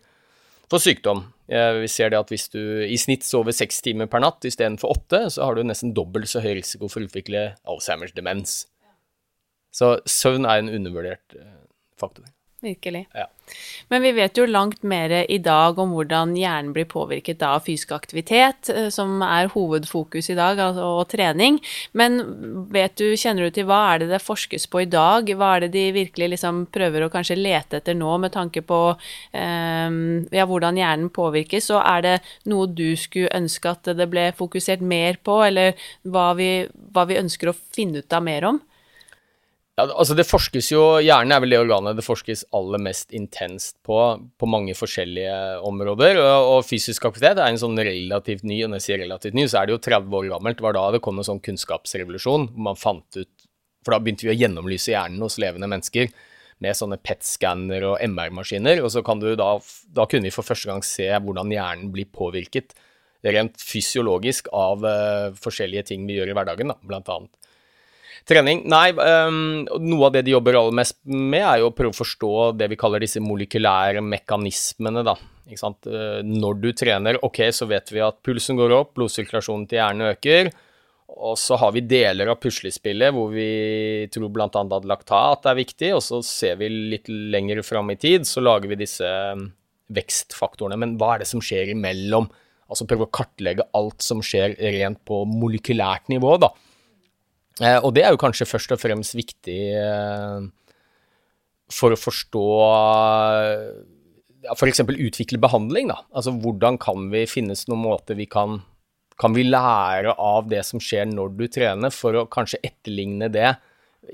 for sykdom. Vi ser det at hvis du i snitt sover seks timer per natt istedenfor åtte, så har du nesten dobbelt så høy risiko for å utvikle Alzheimers demens. Så søvn er en undervurdert uh, faktor. Virkelig. Ja. Men vi vet jo langt mer i dag om hvordan hjernen blir påvirket av fysisk aktivitet, eh, som er hovedfokus i dag, altså, og trening. Men vet du, kjenner du til hva er det det forskes på i dag? Hva er det de virkelig liksom prøver å kanskje lete etter nå, med tanke på um, ja, hvordan hjernen påvirkes? Og er det noe du skulle ønske at det ble fokusert mer på, eller hva vi, hva vi ønsker å finne ut av mer om? Ja, altså det forskes jo, Hjernen er vel det organet det forskes aller mest intenst på, på mange forskjellige områder. Og, og, fysisk aktivitet er en sånn relativt ny, og når jeg sier relativt ny, så er det jo 30 år gammelt. Det var da det kom en sånn kunnskapsrevolusjon. hvor man fant ut, For da begynte vi å gjennomlyse hjernen hos levende mennesker med sånne PET-skanner og MR-maskiner. Og så kan du da, da kunne vi for første gang se hvordan hjernen blir påvirket rent fysiologisk av uh, forskjellige ting vi gjør i hverdagen, da, blant annet. Trening? Nei, um, noe av det de jobber aller mest med, er jo å prøve å forstå det vi kaller disse molekylære mekanismene, da. Ikke sant? Uh, når du trener, ok, så vet vi at pulsen går opp, blodsirkulasjonen til hjernen øker. Og så har vi deler av puslespillet hvor vi tror bl.a. at laktat er viktig, og så ser vi litt lenger fram i tid, så lager vi disse um, vekstfaktorene. Men hva er det som skjer imellom? Altså prøve å kartlegge alt som skjer rent på molekylært nivå, da. Eh, og det er jo kanskje først og fremst viktig eh, for å forstå ja, F.eks. utvikle behandling. da. Altså hvordan kan vi finnes noen måter vi kan Kan vi lære av det som skjer når du trener, for å kanskje etterligne det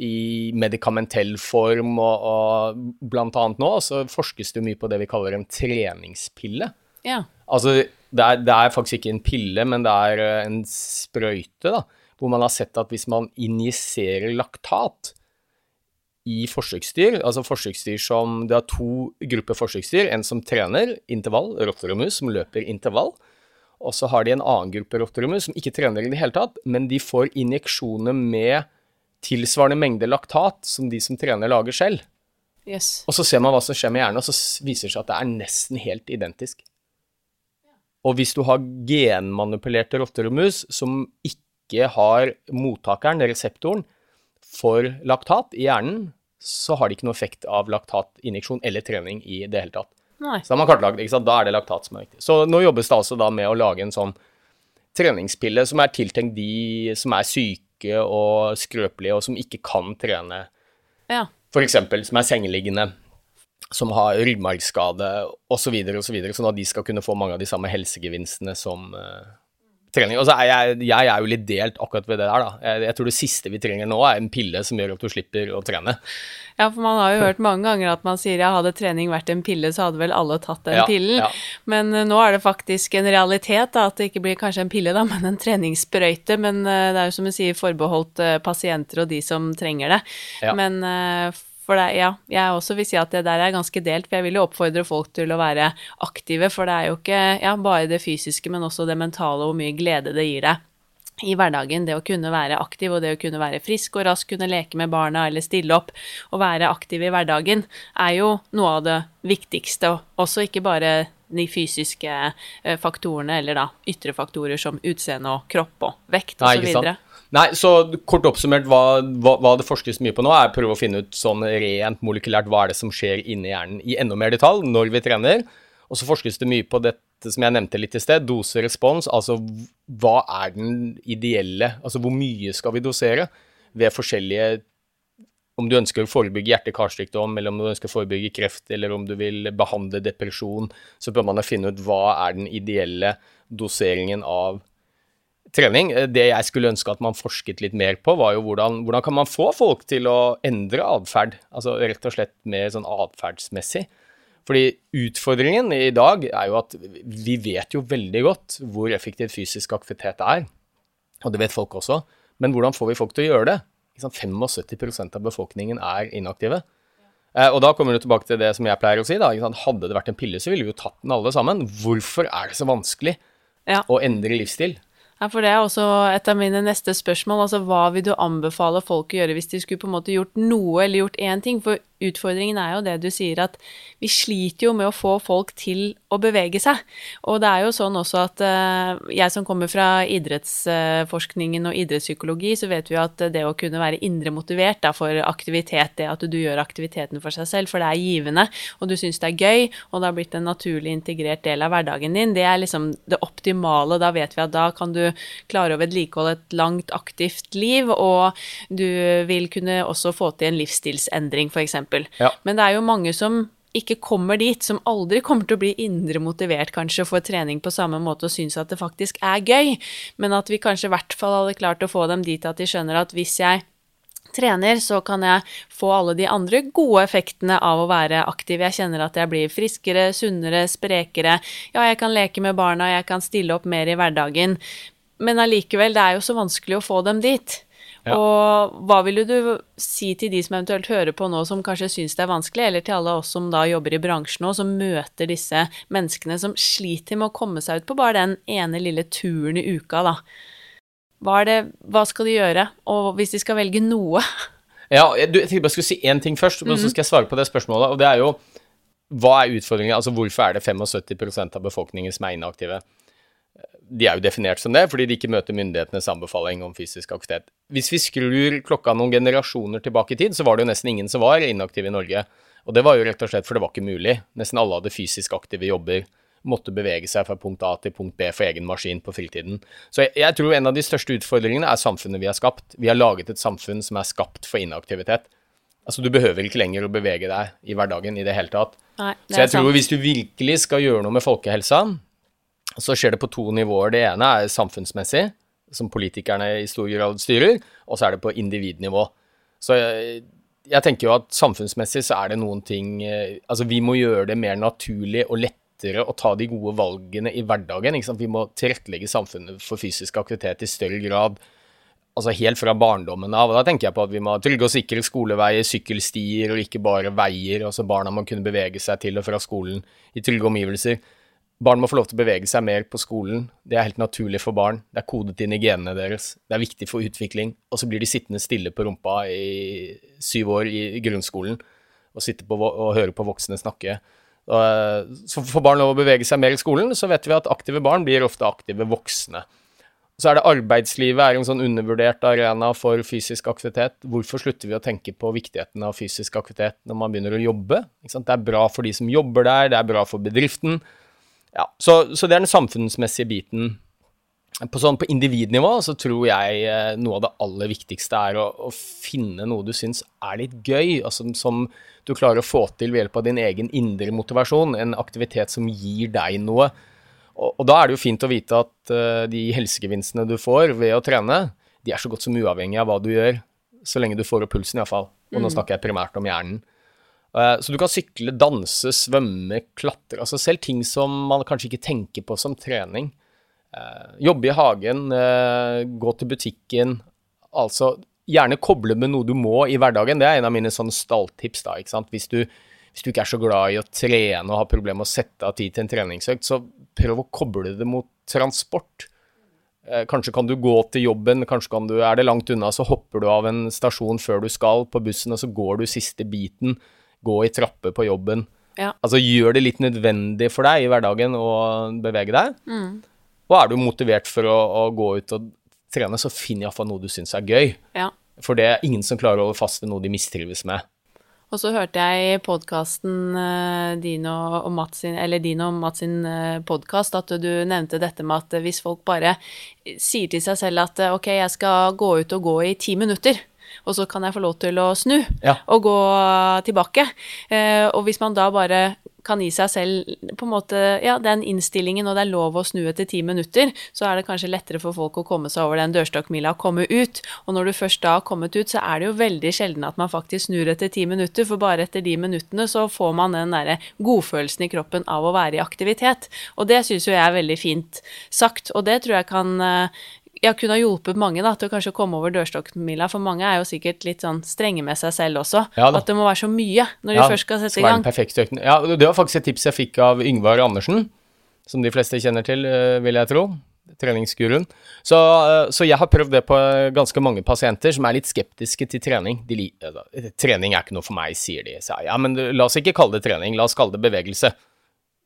i medikamentell form, og, og blant annet nå så forskes det mye på det vi kaller en treningspille. Ja. Altså, det er, det er faktisk ikke en pille, men det er en sprøyte, da hvor man har sett at hvis man injiserer laktat i forsøksdyr, altså forsøksdyr som Det er to grupper forsøksdyr. En som trener intervall, rotter og mus, som løper intervall. Og så har de en annen gruppe rotter og mus som ikke trener i det hele tatt, men de får injeksjoner med tilsvarende mengde laktat som de som trener, lager selv. Yes. Og så ser man hva som skjer med hjernen, og så viser det seg at det er nesten helt identisk. Og hvis du har genmanipulerte rotter og mus som ikke ikke har mottakeren, reseptoren, for laktat i hjernen, så har det ikke noe effekt av laktatinjeksjon eller trening i det hele tatt. Nei. Så har man kartlagt, ikke sant? Da er det laktat som er viktig. Så nå jobbes det altså da med å lage en sånn treningspille som er tiltenkt de som er syke og skrøpelige, og som ikke kan trene. Ja. For eksempel, som er sengeliggende, som har ryggmargskade osv., osv., så, videre, så, videre, sånn at de skal kunne få mange av de samme helsegevinstene som uh, trening. Og så er jeg, jeg er jo litt delt akkurat ved det der, da. Jeg, jeg, tror det siste vi trenger nå, er en pille som gjør at du slipper å trene. Ja, for man har jo hørt mange ganger at man sier ja, hadde trening vært en pille, så hadde vel alle tatt den ja, pillen. Ja. Men uh, nå er det faktisk en realitet da, at det ikke blir kanskje en pille, da, men en treningssprøyte. Men uh, det er jo som du sier forbeholdt uh, pasienter og de som trenger det. Ja. Men for det, ja, jeg også vil si at det der er ganske delt, for jeg vil jo oppfordre folk til å være aktive, for det er jo ikke ja, bare det fysiske, men også det mentale og hvor mye glede det gir deg i hverdagen. Det å kunne være aktiv og det å kunne være frisk og rask, kunne leke med barna eller stille opp og være aktiv i hverdagen, er jo noe av det viktigste. Også ikke bare de fysiske eh, faktorene, eller da ytre faktorer som utseende og kropp og vekt osv. Nei, så kort oppsummert, hva, hva, hva, det forskes mye på nå, er å prøve å finne ut sånn rent molekylært hva er det som skjer inni hjernen i enda mer detalj når vi trener. Og så forskes det mye på dette som jeg nevnte litt i sted, dose-respons. Altså hva er den ideelle Altså hvor mye skal vi dosere ved forskjellige om du ønsker å forebygge hjerte-karsykdom, eller om du ønsker å forebygge kreft, eller om du vil behandle depresjon, så bør man finne ut hva er den ideelle doseringen av trening. Eh, det jeg skulle ønske at man forsket litt mer på, var jo hvordan, hvordan kan man få folk til å endre atferd? Altså rett og slett mer sånn atferdsmessig. Fordi utfordringen i dag er jo at vi vet jo veldig godt hvor effektiv fysisk aktivitet er. Og det vet folk også. Men hvordan får vi folk til å gjøre det? 75% av befolkningen er inaktive. Eh, og da kommer du tilbake til det som jeg pleier å si. Da. Hadde det vært en pille, så ville vi jo tatt den alle sammen. Hvorfor er det så vanskelig ja. å endre livsstil? Ja, for det er også et av mine neste spørsmål. Altså, hva vil du anbefale folk å gjøre hvis de skulle på en måte gjort noe eller gjort én ting? For utfordringen er jo det du sier, at vi sliter jo med å få folk til å bevege seg. Og det er jo sånn også at uh, jeg som kommer fra idrettsforskningen og idrettspsykologi, så vet vi at det å kunne være indre motivert da, for aktivitet, det at du gjør aktiviteten for seg selv, for det er givende, og du syns det er gøy, og det har blitt en naturlig integrert del av hverdagen din, det er liksom det optimale. Da vet vi at da kan du klare å vedlikeholde et langt, aktivt liv, og du vil kunne også få til en livsstilsendring, f.eks. Ja. Men det er jo mange som ikke kommer dit, som aldri kommer til å bli indre motivert kanskje for trening på samme måte og synes at det faktisk er gøy, men at vi kanskje i hvert fall hadde klart å få dem dit at de skjønner at hvis jeg trener, så kan jeg få alle de andre gode effektene av å være aktiv. Jeg kjenner at jeg blir friskere, sunnere, sprekere. Ja, jeg kan leke med barna, jeg kan stille opp mer i hverdagen. Men allikevel, det er jo så vanskelig å få dem dit. Ja. Og hva ville du si til de som eventuelt hører på nå, som kanskje syns det er vanskelig, eller til alle oss som da jobber i bransjen nå, som møter disse menneskene som sliter med å komme seg ut på bare den ene lille turen i uka, da. Hva, det, hva skal de gjøre, og hvis de skal velge noe? Ja, du, jeg tenkte bare jeg skulle si én ting først, og så mhm. skal jeg svare på det spørsmålet. Og det er jo hva er utfordringen? Altså hvorfor er det 75 av befolkningen som er inaktive? de er jo definert som det fordi de ikke møter myndighetenes anbefaling om fysisk aktivitet. Hvis vi skrur klokka noen generasjoner tilbake i tid, så var det jo nesten ingen som var inaktive i Norge. Og det var jo rett og slett for det var ikke mulig. Nesten alle hadde fysisk aktive jobber. Måtte bevege seg fra punkt A til punkt B for egen maskin på fritiden. Så jeg, jeg tror en av de største utfordringene er samfunnet vi har skapt. Vi har laget et samfunn som er skapt for inaktivitet. Altså, du behøver ikke lenger å bevege deg i hverdagen i det hele tatt. Nei, det så jeg tror sant. hvis du virkelig skal gjøre noe med folkehelsa, så skjer det på to nivåer. Det ene er samfunnsmessig, som politikerne i stor grad styrer, og så er det på individnivå. Så jeg, jeg tenker jo at samfunnsmessig så er det noen ting eh, Altså, vi må gjøre det mer naturlig og lettere å ta de gode valgene i hverdagen. Vi må tilrettelegge samfunnet for fysisk aktivitet i større grad. Altså helt fra barndommen av. og Da tenker jeg på at vi må ha trygge og sikre skoleveier, sykkelstier og ikke bare veier. Altså barna må kunne bevege seg til og fra skolen i trygge omgivelser. Barn må få lov til å bevege seg mer på skolen. Det er helt naturlig for barn. Det er kodet inn i genene deres. Det er viktig for utvikling. Og så blir de sittende stille på rumpa i syv år i grunnskolen og sitte på, og høre på voksne snakke. Så får barn lov å bevege seg mer i skolen, så vet vi at aktive barn blir ofte aktive voksne. Så er det arbeidslivet er en sånn undervurdert arena for fysisk aktivitet. Hvorfor slutter vi å tenke på viktigheten av fysisk aktivitet når man begynner å jobbe? Det er bra for de som jobber der, det er bra for bedriften. Ja, så, så, det er den samfunnsmessige biten. På, sånn, på individnivå så tror jeg eh, noe av det aller viktigste er å, å finne noe du syns er litt gøy, altså, som du klarer å få til ved hjelp av din egen indre motivasjon. En aktivitet som gir deg noe. Og, og, da er det jo fint å vite at uh, de helsegevinstene du får ved å trene, de er så godt som uavhengig av hva du gjør, så lenge du får opp pulsen iallfall. Og nå mm. snakker jeg primært om hjernen. Uh, så du kan sykle, danse, svømme, klatre, altså selv ting som man kanskje ikke tenker på som trening. Uh, jobbe i hagen, gå til butikken. Altså gjerne koble med noe du må i hverdagen. Det er en av mine sånn stalltips, da, ikke sant. Hvis du, hvis du ikke er så glad i å trene og har problemer med å sette av tid til en treningsøkt, så prøv å koble det mot transport. Eh, kanskje kan du gå til jobben, kanskje kan du, er det langt unna, så hopper du av en stasjon før du skal på bussen, og så går du siste biten. Gå i trapper på jobben. Ja. Altså gjør det litt nødvendig for deg i hverdagen å bevege deg. Mm. Og er du motivert for å, å gå ut og trene, så finn iallfall noe du syns er gøy. Ja. For det er ingen som klarer å holde fast ved noe de mistrives med. Og så hørte jeg i podkasten uh, din og Mats sin, eller din og Mats sin uh, podkast at du nevnte dette med at hvis folk bare sier til seg selv at ok, jeg skal gå ut og gå i ti minutter, og så kan jeg få lov til å snu ja. og gå tilbake. Uh, og hvis man da bare kan gi seg selv på en måte, ja, den innstillingen, og det er lov å snu etter ti minutter, så er det kanskje lettere for folk å komme seg over den dørstokkmila og komme ut. Og når du først da har kommet ut, så er det jo veldig sjelden at man faktisk snur etter ti minutter, for bare etter de minuttene så får man den derre godfølelsen i kroppen av å være i aktivitet. Og det syns jo jeg er veldig fint sagt, og det tror jeg kan eh, ja, kunne ha hjulpet mange da, til å kanskje komme over dørstokkmila, for mange er jo sikkert litt sånn strenge med seg selv også. Ja, at det må være så mye når de først skal sette i gang. Ja, det var faktisk et tips jeg fikk av Yngvar Andersen, som de fleste kjenner til, eh, vil jeg tro. Treningsguruen. Så, eh, så, jeg har prøvd det på ganske mange pasienter som er litt skeptiske til trening. De, trening er ikke noe for meg, sier de. Så ja, men la oss ikke kalle det trening, la oss kalle det bevegelse.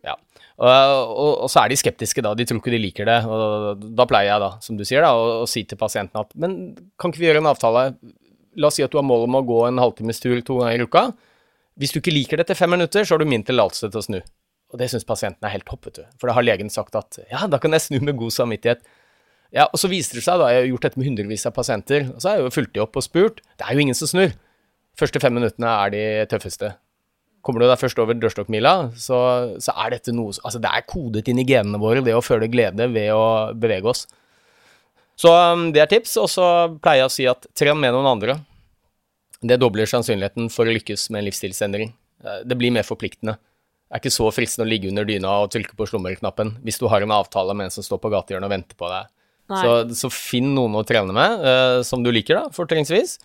Ja. Og, så er de skeptiske, da. De tror ikke de liker det. Og da pleier jeg, da, som du sier, da, å, si til pasienten at Men kan ikke vi gjøre en avtale? La oss si at du har mål om å gå en halvtimes tur to ganger i uka. Hvis du ikke liker det etter fem minutter, så har du min tillatelse til å snu. Og det syns pasienten er helt toppete. For da har legen sagt at ja, da kan jeg snu med god samvittighet. Ja, Og så viser det seg, da, jeg har gjort dette med hundrevis av pasienter, og så har jeg jo fulgt de opp og spurt. Det er jo ingen som snur. Første fem minuttene er de tøffeste. Kommer du deg først over dørstokkmila, så, så, er dette noe Altså, det er kodet inn i genene våre, det å føle glede ved å bevege oss. Så um, det er tips. Og så pleier jeg å si at tren med noen andre. Det dobler sannsynligheten for å lykkes med en livsstilsendring. Eh, det blir mer forpliktende. Det er ikke så fristende å ligge under dyna og trykke på slummerknappen hvis du har en avtale med en som står på gatehjørnet og venter på deg. Så, så, finn noen å trene med uh, som du liker, da, fortrinnsvis.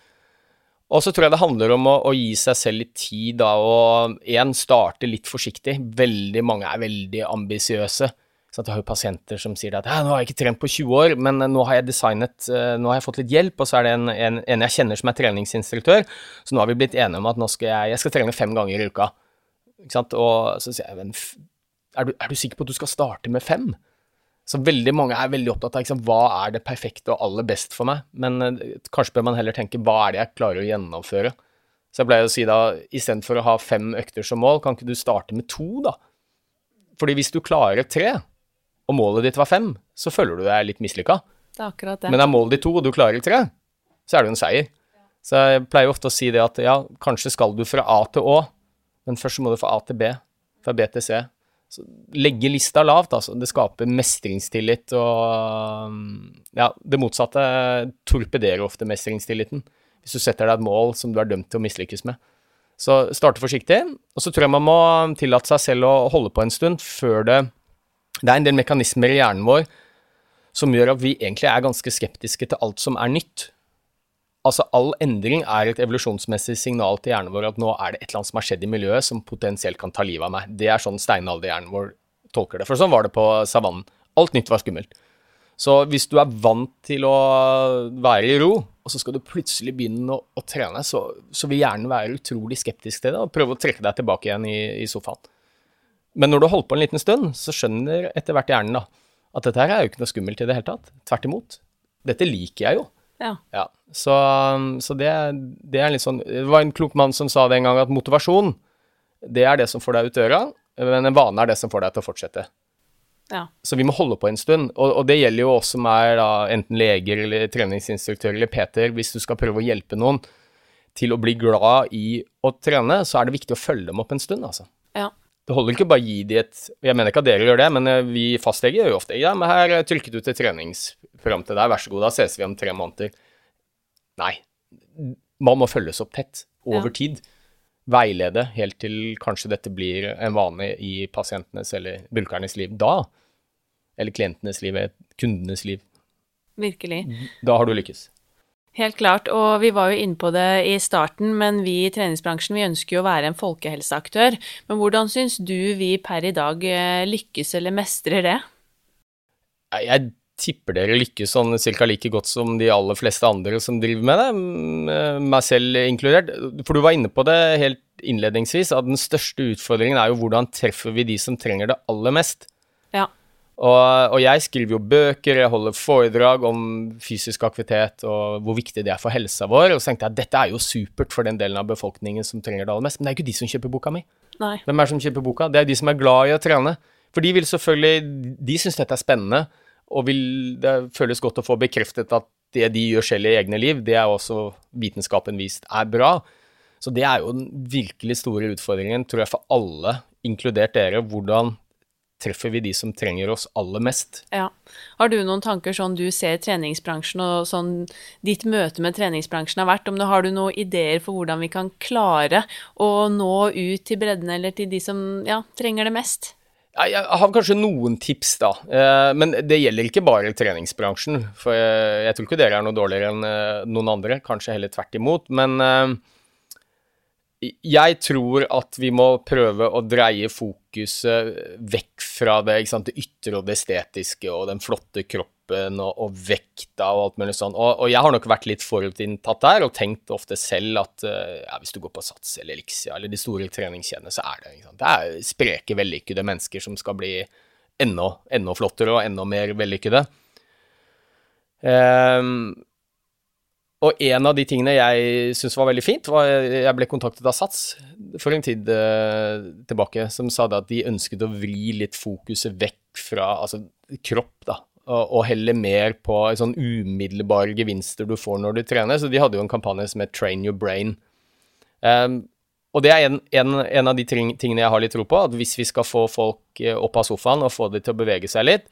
Og så tror jeg det handler om å, å gi seg selv litt tid da, og igjen starte litt forsiktig. Veldig mange er veldig ambisiøse. Så jeg har jo pasienter som sier at nå har jeg ikke trent på 20 år, men nå har jeg designet, eh, nå har jeg fått litt hjelp, og så er det en, en, en jeg kjenner som er treningsinstruktør, så nå har vi blitt enige om at nå skal jeg, jeg skal trene fem ganger i uka. Ikke sant? Og så sier jeg, men er du, er du sikker på at du skal starte med fem? Så veldig mange er veldig opptatt av liksom, hva er det perfekte og aller best for meg, men uh, kanskje bør man heller tenke hva er det jeg klarer å gjennomføre. Så jeg pleier å si da, istedenfor å ha fem økter som mål, kan ikke du starte med to, da? Fordi hvis du klarer tre, og målet ditt var fem, så føler du deg litt mislykka. Det er akkurat det. Men er målet ditt to, og du klarer tre, så er det jo en seier. Så jeg pleier ofte å si det at ja, kanskje skal du fra A til Å, men først må du fra A til B, fra B til C, legge lista lavt, altså. Det skaper mestringstillit og Ja, det motsatte torpederer ofte mestringstilliten. Hvis du setter deg et mål som du er dømt til å mislykkes med. Så starte forsiktig, og så tror jeg man må tillate seg selv å holde på en stund før det Det er en del mekanismer i hjernen vår som gjør at vi egentlig er ganske skeptiske til alt som er nytt. Altså, all endring er et evolusjonsmessig signal til hjernen vår at nå er det et eller annet som har skjedd i miljøet som potensielt kan ta livet av meg. Det er sånn steinalderhjernen vår tolker det. For sånn var det på savannen. Alt nytt var skummelt. Så hvis du er vant til å være i ro, og så skal du plutselig begynne å, å trene, så, så, vil hjernen være utrolig skeptisk til det og prøve å trekke deg tilbake igjen i, i sofaen. Men når du har holdt på en liten stund, så skjønner etter hvert hjernen da, at dette her er jo ikke noe skummelt i det hele tatt. Tvert imot. Dette liker jeg jo. Ja. ja. Så, så det, det, er litt sånn Det var en klok mann som sa det en gang, at motivasjon, det er det som får deg ut døra, men en vane er det som får deg til å fortsette. Ja. Så vi må holde på en stund. Og, og det gjelder jo oss som er da, enten leger eller treningsinstruktør eller PT-er. Hvis du skal prøve å hjelpe noen til å bli glad i å trene, så er det viktig å følge dem opp en stund, altså. Ja. det holder ikke bare å gi de et Jeg mener ikke at dere gjør det, men eh, vi fastleger gjør jo ofte Ja, men her trykket du til treningsprogram til deg, vær så god, da ses vi om tre måneder. Nei. Man må følges opp tett over ja. tid. Veilede helt til kanskje dette blir en vane i pasientenes eller brukernes liv da. Eller klientenes liv, kundenes liv. Virkelig. Da har du lykkes. Helt klart, og vi var jo inne på det i starten, men vi i treningsbransjen vi ønsker jo å være en folkehelseaktør. Men hvordan syns du vi per i dag eh, lykkes eller mestrer det? Jeg tipper dere lykkes sånn cirka like godt som de aller fleste andre som driver med det, meg selv inkludert. For du var inne på det helt innledningsvis, at den største utfordringen er jo hvordan treffer vi de som trenger det aller mest. Ja. Og, og, jeg skriver jo bøker, jeg holder foredrag om fysisk aktivitet og hvor viktig det er for helsa vår. Og så tenkte jeg at dette er jo supert for den delen av befolkningen som trenger det aller mest. Men det er jo ikke de som kjøper boka mi. Nei. Hvem er det som kjøper boka? Det er de som er glad i å trene. For de vil selvfølgelig De syns dette er spennende, og vil, det føles godt å få bekreftet at det de gjør selv i egne liv, det er også vitenskapen vist er bra. Så det er jo den virkelig store utfordringen, tror jeg, for alle, inkludert dere, hvordan treffer vi de som trenger oss aller mest. Ja. Har du noen tanker sånn du ser treningsbransjen og sånn ditt møte med treningsbransjen har vært? Om du har du noen ideer for hvordan vi kan klare å nå ut til bredden eller til de som ja, trenger det mest? Jeg har kanskje noen tips, da. Eh, men det gjelder ikke bare treningsbransjen. For jeg, jeg tror ikke dere er noe dårligere enn eh, noen andre, kanskje heller tvert imot. Men eh, jeg tror at vi må prøve å dreie fokuset vekk fra det, det ytre og det estetiske og den flotte kroppen og, og vekta og alt mulig sånn. Og, og, jeg har nok vært litt forutinntatt der og tenkt ofte selv at uh, ja, hvis du går på Sats eller Elixia eller de store treningskjedene, så er det Det er spreke, vellykkede mennesker som skal bli enda, enda flottere og enda mer vellykkede. Um, og en av de tingene jeg syntes var veldig fint, var jeg ble kontaktet av Sats for en tid eh, tilbake, som sa at de ønsket å vri litt fokuset vekk fra altså, kropp, da, og, og heller mer på sånn umiddelbare gevinster du får når du trener. Så de hadde jo en kampanje som het Train your brain. Um, og det er en, en, en, av de tingene jeg har litt tro på, at hvis vi skal få folk eh, opp av sofaen og få dem til å bevege seg litt,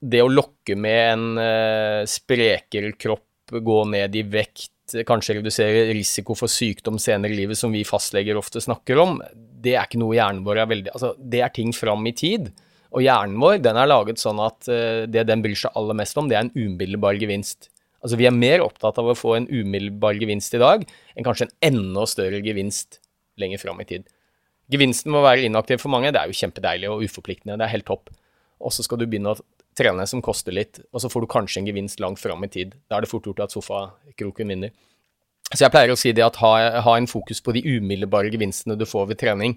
det å lokke med en uh, sprekere kropp gå ned i vekt, kanskje redusere risiko for sykdom senere i livet, som vi fastleger ofte snakker om, det er ikke noe hjernen vår er veldig Altså, det er ting fram i tid. Og hjernen vår den er laget sånn at uh, det den bryr seg aller mest om, det er en umiddelbar gevinst. Altså Vi er mer opptatt av å få en umiddelbar gevinst i dag enn kanskje en enda større gevinst lenger fram i tid. Gevinsten må være inaktiv for mange. Det er jo kjempedeilig og uforpliktende. Det er helt topp. Og så skal du begynne å trene som koster litt, og så får du kanskje en gevinst langt fram i tid. Da er det fort gjort at sofakroken vinner. Så jeg pleier å si det at ha, ha en fokus på de umiddelbare gevinstene du får ved trening,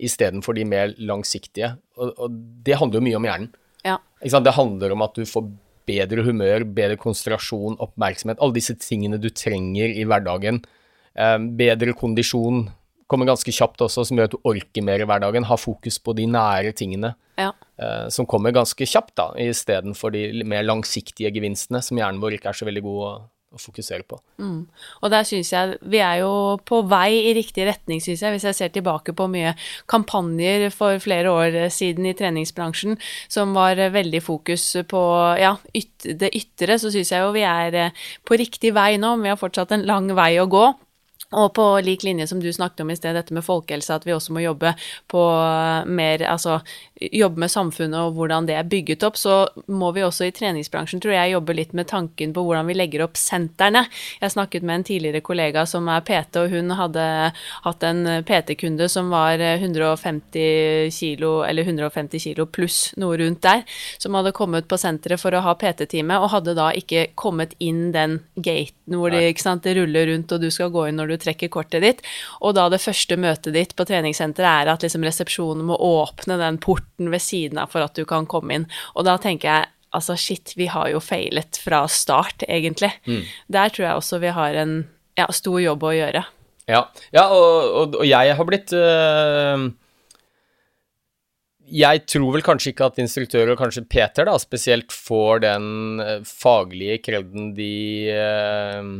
istedenfor de mer langsiktige. Og, og, det handler jo mye om hjernen. Ja. Det handler om at du får bedre humør, bedre konsentrasjon, oppmerksomhet. Alle disse tingene du trenger i hverdagen. Eh, bedre kondisjon, kommer ganske kjapt også, som gjør at du orker mer i hverdagen. Ha fokus på de nære tingene ja. Uh, som kommer ganske kjapt, da, istedenfor de mer langsiktige gevinstene som hjernen vår ikke er så veldig god å fokusere på. Mm. Og der syns jeg vi er jo på vei i riktig retning, syns jeg, hvis jeg ser tilbake på mye kampanjer for flere år siden i treningsbransjen som var veldig fokus på ja, yt det ytre, så syns jeg jo vi er eh, på riktig vei nå, men vi har fortsatt en lang vei å gå. Og på lik linje som du snakket om i sted, dette med folkehelse, at vi også må jobbe på mer Altså jobbe med samfunnet og hvordan det er bygget opp, så må vi også i treningsbransjen, tror jeg, jobbe litt med tanken på hvordan vi legger opp sentrene. Jeg snakket med en tidligere kollega som er PT, og hun hadde hatt en PT-kunde som var 150 kilo, eller 150 kilo pluss noe rundt der, som hadde kommet på senteret for å ha PT-time, og hadde da ikke kommet inn den gaten hvor det, sant, det ruller rundt, og du skal gå inn når du trekker kortet ditt. Og da det første møtet ditt på treningssenteret er at liksom resepsjonen må åpne den porten ved siden av for at du kan komme inn. Og da tenker jeg altså shit, vi har jo feilet fra start, egentlig. Mm. Der tror jeg også vi har en ja, stor jobb å gjøre. Ja, ja og, og, og, jeg har blitt øh, Jeg tror vel kanskje ikke at instruktører, og kanskje Peter da, spesielt, får den øh, faglige kreden de øh,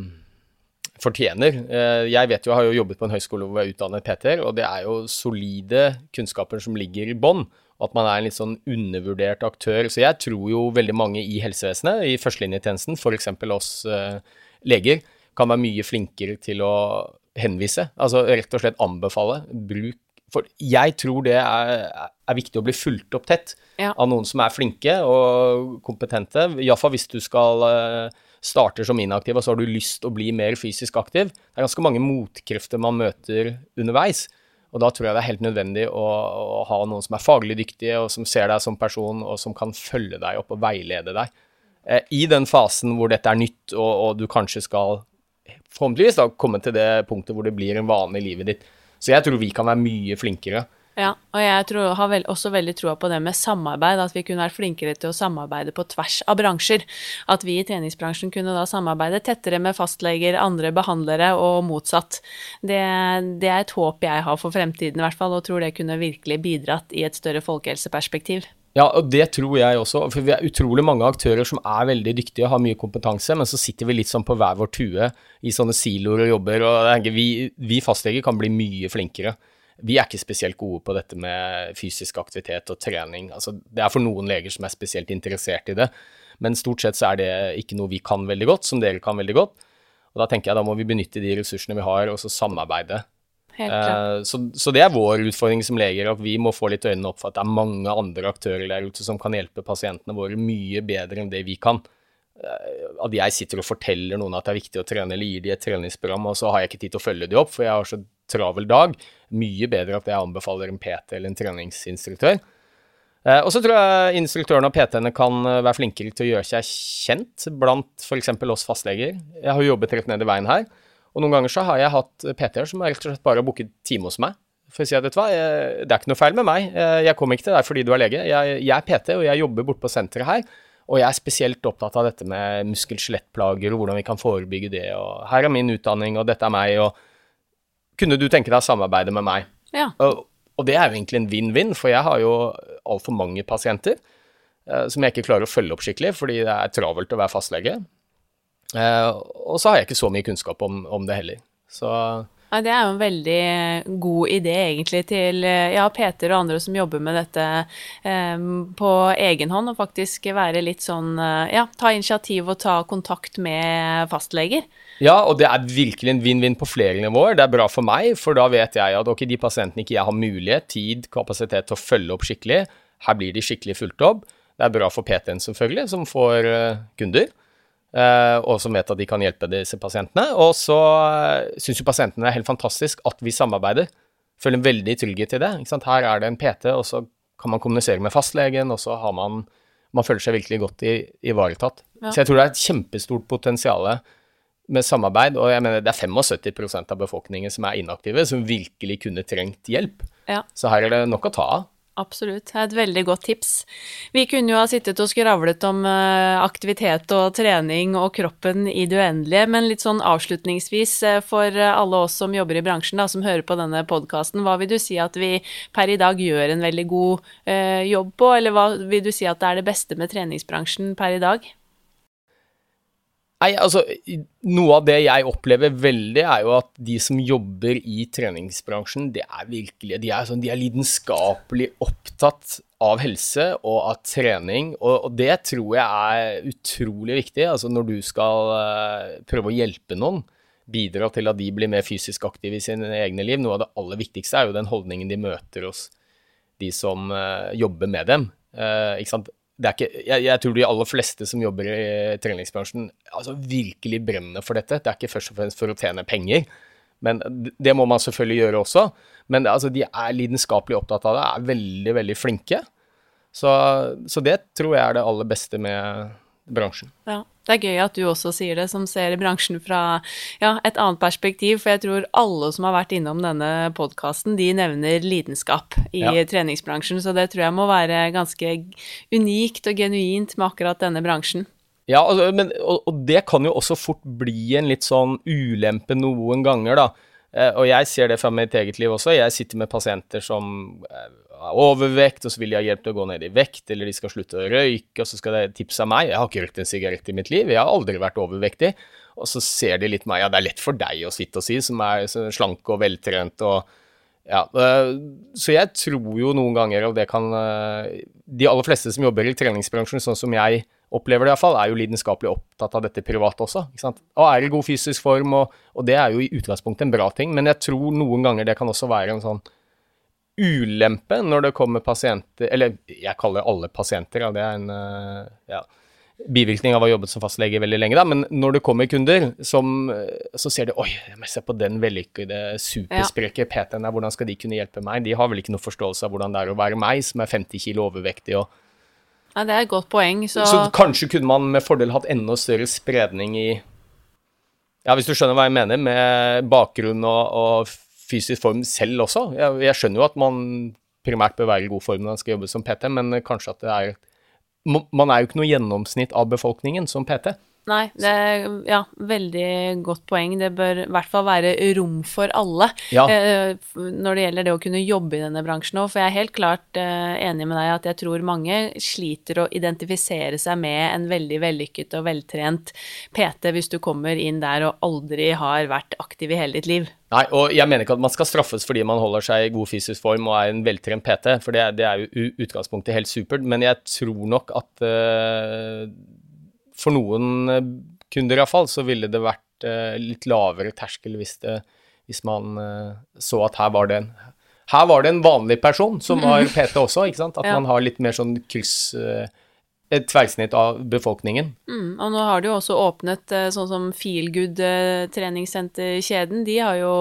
fortjener. Eh, jeg vet jo, jeg har jo jobbet på en høyskole hvor jeg er utdannet PT-er, og det er jo solide kunnskaper som ligger i bånn. At man er en litt sånn undervurdert aktør. Så jeg tror jo veldig mange i helsevesenet, i førstelinjetjenesten, f.eks. oss eh, leger, kan være mye flinkere til å henvise. Altså rett og slett anbefale. Bruk For jeg tror det er, er viktig å bli fulgt opp tett Ja. av noen som er flinke og kompetente. Iallfall hvis du skal eh, starter som inaktiv, og så har du lyst til å bli mer fysisk aktiv. Det er ganske mange motkrefter man møter underveis. Og da tror jeg det er helt nødvendig å, å ha noen som er faglig dyktige, og som ser deg som person, og som kan følge deg opp og veilede deg. Eh, I den fasen hvor dette er nytt, og, og du kanskje skal forhåpentligvis da komme til det punktet hvor det blir en vane i livet ditt. Så jeg tror vi kan være mye flinkere. Ja, og jeg tror, har vel, også veldig troa på det med samarbeid, at vi kunne vært flinkere til å samarbeide på tvers av bransjer. At vi i treningsbransjen kunne da samarbeide tettere med fastleger, andre behandlere og motsatt. Det, det er et håp jeg har for fremtiden i hvert fall, og tror det kunne virkelig bidratt i et større folkehelseperspektiv. Ja, og det tror jeg også. For vi er utrolig mange aktører som er veldig dyktige og har mye kompetanse, men så sitter vi litt sånn på hver vår tue i sånne siloer og jobber, og vi, vi fastleger kan bli mye flinkere. Vi er ikke spesielt gode på dette med fysisk aktivitet og trening. Altså, det er for noen leger som er spesielt interessert i det, men stort sett så er det ikke noe vi kan veldig godt, som dere kan veldig godt. Og da tenker jeg da må vi benytte de ressursene vi har, og så samarbeide. Helt klart. Eh, så, så det er vår utfordring som leger, at vi må få litt øynene opp for at det er mange andre aktører der ute som kan hjelpe pasientene våre mye bedre enn det vi kan. Eh, At jeg sitter og forteller noen at det er viktig å trene, eller gir de et treningsprogram, og så har jeg ikke tid til å følge de opp, for jeg har så travel dag. Mye bedre at jeg anbefaler en PT eller en treningsinstruktør. Eh, Og så tror jeg instruktørene og PT-ene kan eh, være flinkere til å gjøre seg kjent blant f.eks. oss fastleger. Jeg har jo jobbet rett ned i veien her, og noen ganger så har jeg hatt PT-er som rett og slett bare har booket time hos meg. For å si at vet du hva, det er ikke noe feil med meg, jeg kommer ikke til deg fordi du er lege. Jeg, jeg er PT, og jeg jobber borte på senteret her. Og jeg er spesielt opptatt av dette med muskel-skjelettplager og hvordan vi kan forebygge det. Og her er min utdanning, og dette er meg, og kunne du tenke deg å samarbeide med meg? Ja. Og, og det er jo egentlig en vinn-vinn, for jeg har jo altfor mange pasienter eh, som jeg ikke klarer å følge opp skikkelig, fordi det er travelt å være fastlege. Eh, og så har jeg ikke så mye kunnskap om, om det heller. Så Ja, det er jo en veldig god idé egentlig til eh, ja, Peter og andre som jobber med dette eh, på egen hånd, og faktisk være litt sånn eh, ja, ta initiativ og ta kontakt med fastleger. Ja, og det er virkelig en vinn-vinn på flere nivåer. Det er bra for meg, for da vet jeg at ok, de pasientene ikke jeg har mulighet, tid, kapasitet til å følge opp skikkelig, her blir de skikkelig fulgt opp. Det er bra for PT-en selvfølgelig, som får eh, kunder, eh, og som vet at de kan hjelpe disse pasientene. Og så uh, syns jo pasientene det er helt fantastisk at vi samarbeider. Føler en veldig trygghet i det. Her er det en PT, og så kan man kommunisere med fastlegen, og så har man Man føler seg virkelig godt ivaretatt. Ja. Så jeg tror det er et kjempestort potensial med samarbeid, og jeg mener det er 75% av befolkningen som er inaktive, som virkelig kunne trengt hjelp. Ja. Så her er det nok å ta av. Absolutt. Det er et veldig godt tips. Vi kunne jo ha sittet og skravlet om eh, aktivitet og trening og kroppen i det uendelige, men litt sånn avslutningsvis eh, for alle oss som jobber i bransjen, da, som hører på denne podkasten, hva vil du si at vi per i dag gjør en veldig god eh, jobb på, eller hva vil du si at det er det beste med treningsbransjen per i dag? Nei, altså, noe av det jeg opplever veldig, er jo at de som jobber i treningsbransjen, det er virkelig De er, sånn, de er lidenskapelig opptatt av helse og av trening, og, og det tror jeg er utrolig viktig. Altså når du skal uh, prøve å hjelpe noen, bidra til at de blir mer fysisk aktive i sine egne liv. Noe av det aller viktigste er jo den holdningen de møter hos de som uh, jobber med dem. Uh, ikke sant? Ikke, jeg, jeg tror de aller fleste som jobber i treningsbransjen, altså virkelig brenner for dette. Det er ikke først og fremst for å tjene penger, men det må man selvfølgelig gjøre også. Men altså, de er lidenskapelig opptatt av det, er veldig, veldig flinke. Så, så det tror jeg er det aller beste med bransjen. Ja, det er gøy at du også sier det, som ser bransjen fra ja, et annet perspektiv, for jeg tror alle som har vært innom denne podkasten, de nevner lidenskap i Ja. treningsbransjen, så det tror jeg må være ganske unikt og genuint med akkurat denne bransjen. Ja, altså, men, og, og det kan jo også fort bli en litt sånn ulempe noen ganger, da. Eh, og jeg ser det fra mitt eget liv også. Jeg sitter med pasienter som eh, har overvekt, og så vil de ha hjelp til å gå ned i vekt, eller de skal slutte å røyke, og så skal de tipse av meg. Jeg har ikke røykt en sigarett i mitt liv, jeg har aldri vært overvektig. Og så ser de litt meg, ja, det er lett for deg å sitte og si, som er slank og veltrent og ja, Så jeg tror jo noen ganger, og det kan De aller fleste som jobber i treningsbransjen, sånn som jeg opplever det iallfall, er jo lidenskapelig opptatt av dette privat også. ikke sant? Og er i god fysisk form, og, og, det er jo i utgangspunktet en bra ting, men jeg tror noen ganger det kan også være en sånn ulempe når det kommer pasienter Eller jeg kaller alle pasienter, ja, det er en eh, ja, bivirkning av å ha jobbet som fastlege veldig lenge, da, men når det kommer kunder, som, så ser de Oi, jeg se på den vellykkede, superspreke PT-en der, hvordan skal de kunne hjelpe meg? De har vel ikke noe forståelse av hvordan det er å være meg, som er 50 kilo overvektig og ja, Det er et godt poeng. Så... så kanskje kunne man med fordel hatt enda større spredning i Ja, hvis du skjønner hva jeg mener, med bakgrunn og, og fysisk form selv også. Jeg, jeg, skjønner jo at man primært bør være i god form når man skal jobbe som PT, men kanskje at det er Man er jo ikke noe gjennomsnitt av befolkningen som PT. Nei, det er ja, veldig godt poeng. Det bør i hvert fall være rom for alle ja. eh, når det gjelder det å kunne jobbe i denne bransjen òg. For jeg er helt klart eh, enig med deg at jeg tror mange sliter å identifisere seg med en veldig vellykket og veltrent PT hvis du kommer inn der og aldri har vært aktiv i hele ditt liv. Nei, og jeg mener ikke at man skal straffes fordi man holder seg i god fysisk form og er en veltrent PT, for det, det er jo utgangspunktet helt supert. Men jeg tror nok at uh, for noen eh, kunder iallfall, så ville det vært eh, litt lavere terskel hvis, det, hvis man eh, så at her var det en her var det en vanlig person som var PT også, ikke sant? At ja. man har litt mer sånn kryss et tverrsnitt av befolkningen. Mm, og nå har de jo også åpnet eh, sånn som Feelgood eh, treningssenterkjeden. De har jo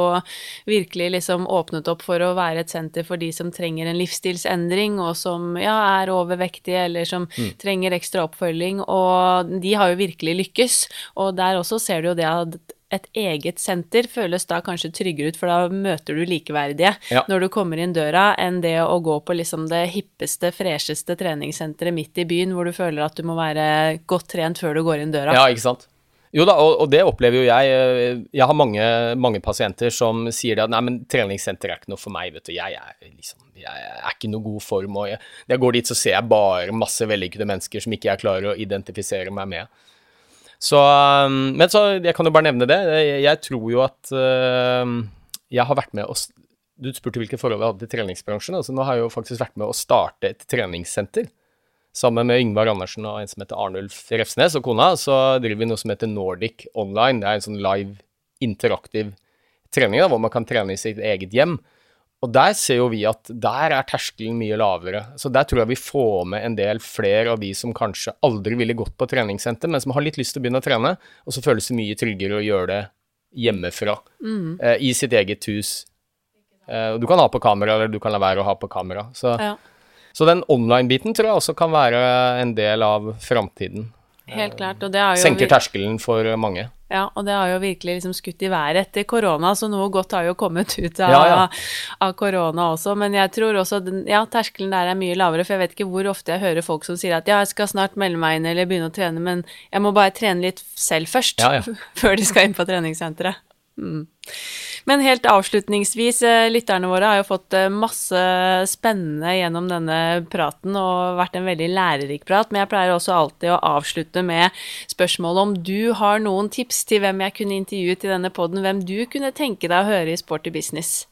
virkelig liksom åpnet opp for å være et senter for de som trenger en livsstilsendring, og som ja, er overvektige eller som mm. trenger ekstra oppfølging. Og de har jo virkelig lykkes. Og der også ser du jo det at et eget senter føles da kanskje tryggere ut, for da møter du likeverdige ja. når du kommer inn døra, enn det å gå på liksom det hippeste, fresheste treningssenteret midt i byen, hvor du føler at du må være godt trent før du går inn døra. Ja, ikke sant. Jo da, og, og det opplever jo jeg. Jeg har mange, mange pasienter som sier det at nei, men treningssenter er ikke noe for meg, vet du. Jeg er, liksom, jeg er ikke i noe god form. og jeg, Når jeg går dit, så ser jeg bare masse vellykkede mennesker som ikke jeg klarer å identifisere meg med. Så, um, men så, jeg kan jo bare nevne det. Jeg tror jo at uh, jeg har vært med å Du spurte hvilke forhold jeg hadde til treningsbransjen. altså Nå har jeg jo faktisk vært med å starte et treningssenter. Sammen med Yngvar Andersen og en som heter Arnulf Refsnes og kona, så driver vi noe som heter Nordic Online. Det er en sånn live, interaktiv trening da, hvor man kan trene i sitt eget hjem. Og der ser jo vi at der er terskelen mye lavere. Så der tror jeg vi får med en del flere av de som kanskje aldri ville gått på treningssenter, men som har litt lyst til å begynne å trene, og så føles det mye tryggere å gjøre det hjemmefra, mm. eh, i sitt eget hus. Eh, du kan ha på kamera, eller du kan la være å ha på kamera. Så, ja. så den online-biten tror jeg også kan være en del av framtiden. Helt klart, og det har jo Senker terskelen for mange. Ja, og det har jo virkelig liksom skutt i været etter korona, så noe godt har jo kommet ut av, ja, ja. av korona også. Men jeg tror også ja, terskelen der er mye lavere, for jeg vet ikke hvor ofte jeg hører folk som sier at ja, jeg skal snart melde meg inn eller begynne å trene, men jeg må bare trene litt selv først, før de skal inn på treningssenteret. Mm. Men helt avslutningsvis, eh, lytterne våre har jo fått eh, masse spennende gjennom denne praten og vært en veldig lærerik prat, men jeg pleier også alltid å avslutte med spørsmålet om du har noen tips til hvem jeg kunne intervjuet i denne poden, hvem du kunne tenke deg å høre i Sporty business?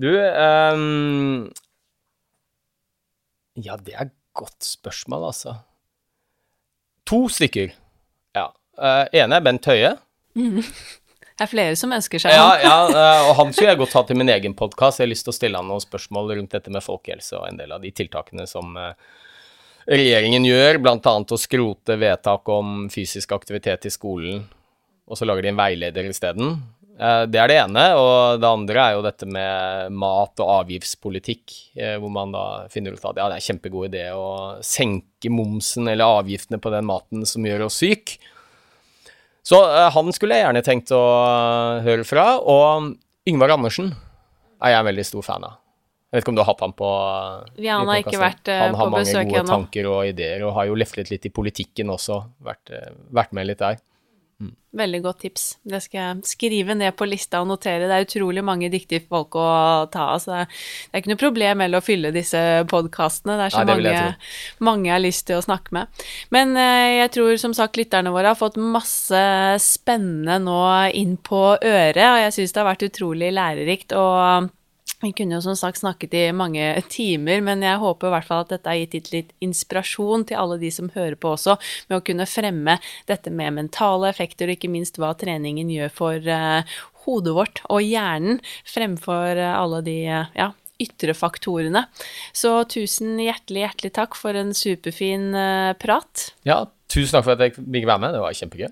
Du um, Ja, det er et godt spørsmål, altså. To stykker. Ja. Uh, ene er Bent Høie. Mm. Det er flere som ønsker seg han. Ja, ja, og han skulle jeg godt ta til min egen podkast. Jeg har lyst til å stille han noen spørsmål rundt dette med folkehelse og en del av de tiltakene som eh, regjeringen gjør, bl.a. å skrote vedtak om fysisk aktivitet i skolen, og så lager de en veileder isteden. Eh, det er det ene. Og det andre er jo dette med mat- og avgiftspolitikk, eh, hvor man da finner ut at ja, det er en kjempegod idé å senke momsen eller avgiftene på den maten som gjør oss syk. Så uh, han skulle jeg gjerne tenkt å uh, høre fra. Og Yngvar Andersen er jeg en veldig stor fan av. Jeg vet ikke om du har hatt ham på Ja, han har ikke vært på besøk ennå. Han har mange gode tanker og ideer, og har jo leflet litt i politikken også. Vært, vært med litt der. Mm. Veldig godt tips. Det skal jeg skrive ned på lista og notere. Det er utrolig mange dyktige folk å ta av, så det er, ikke noe problem heller å fylle disse podkastene. Det er så Nei, det mange, mange jeg har lyst til å snakke med. Men eh, jeg tror som sagt lytterne våre har fått masse spennende nå inn på øret, og jeg syns det har vært utrolig lærerikt. og vi kunne jo som sagt snakket i mange timer, men jeg håper i hvert fall at dette har gitt litt inspirasjon til alle de som hører på også, med å kunne fremme dette med mentale effekter, og ikke minst hva treningen gjør for uh, hodet vårt og hjernen, fremfor uh, alle de uh, ja, ytre faktorene. Så tusen hjertelig, hjertelig takk for en superfin prat. Ja, tusen takk for at jeg fikk være med. Det var kjempegøy.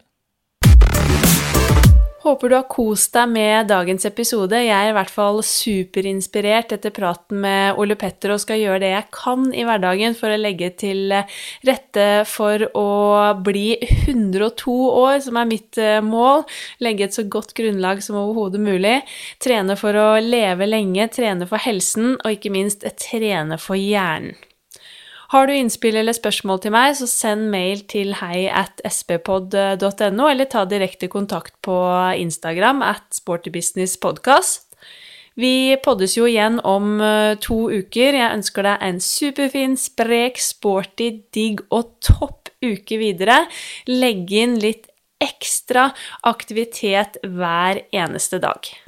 Håper du har kost deg med dagens episode. Jeg er i hvert fall superinspirert etter praten med Ole Petter og skal gjøre det jeg kan i hverdagen for å legge til rette for å bli 102 år, som er mitt eh, mål. Legge et så godt grunnlag som overhodet mulig. Trene for å leve lenge, trene for helsen, og ikke minst trene for hjernen. Har du innspill eller spørsmål til meg, så send mail til hei at sbpod.no, eller ta direkte kontakt på Instagram at sportybusinesspodkast. Vi poddes jo igjen om eh, to uker. Jeg ønsker deg en superfin, sprek, sporty, digg og topp uke videre. Legg inn litt ekstra aktivitet hver eneste dag.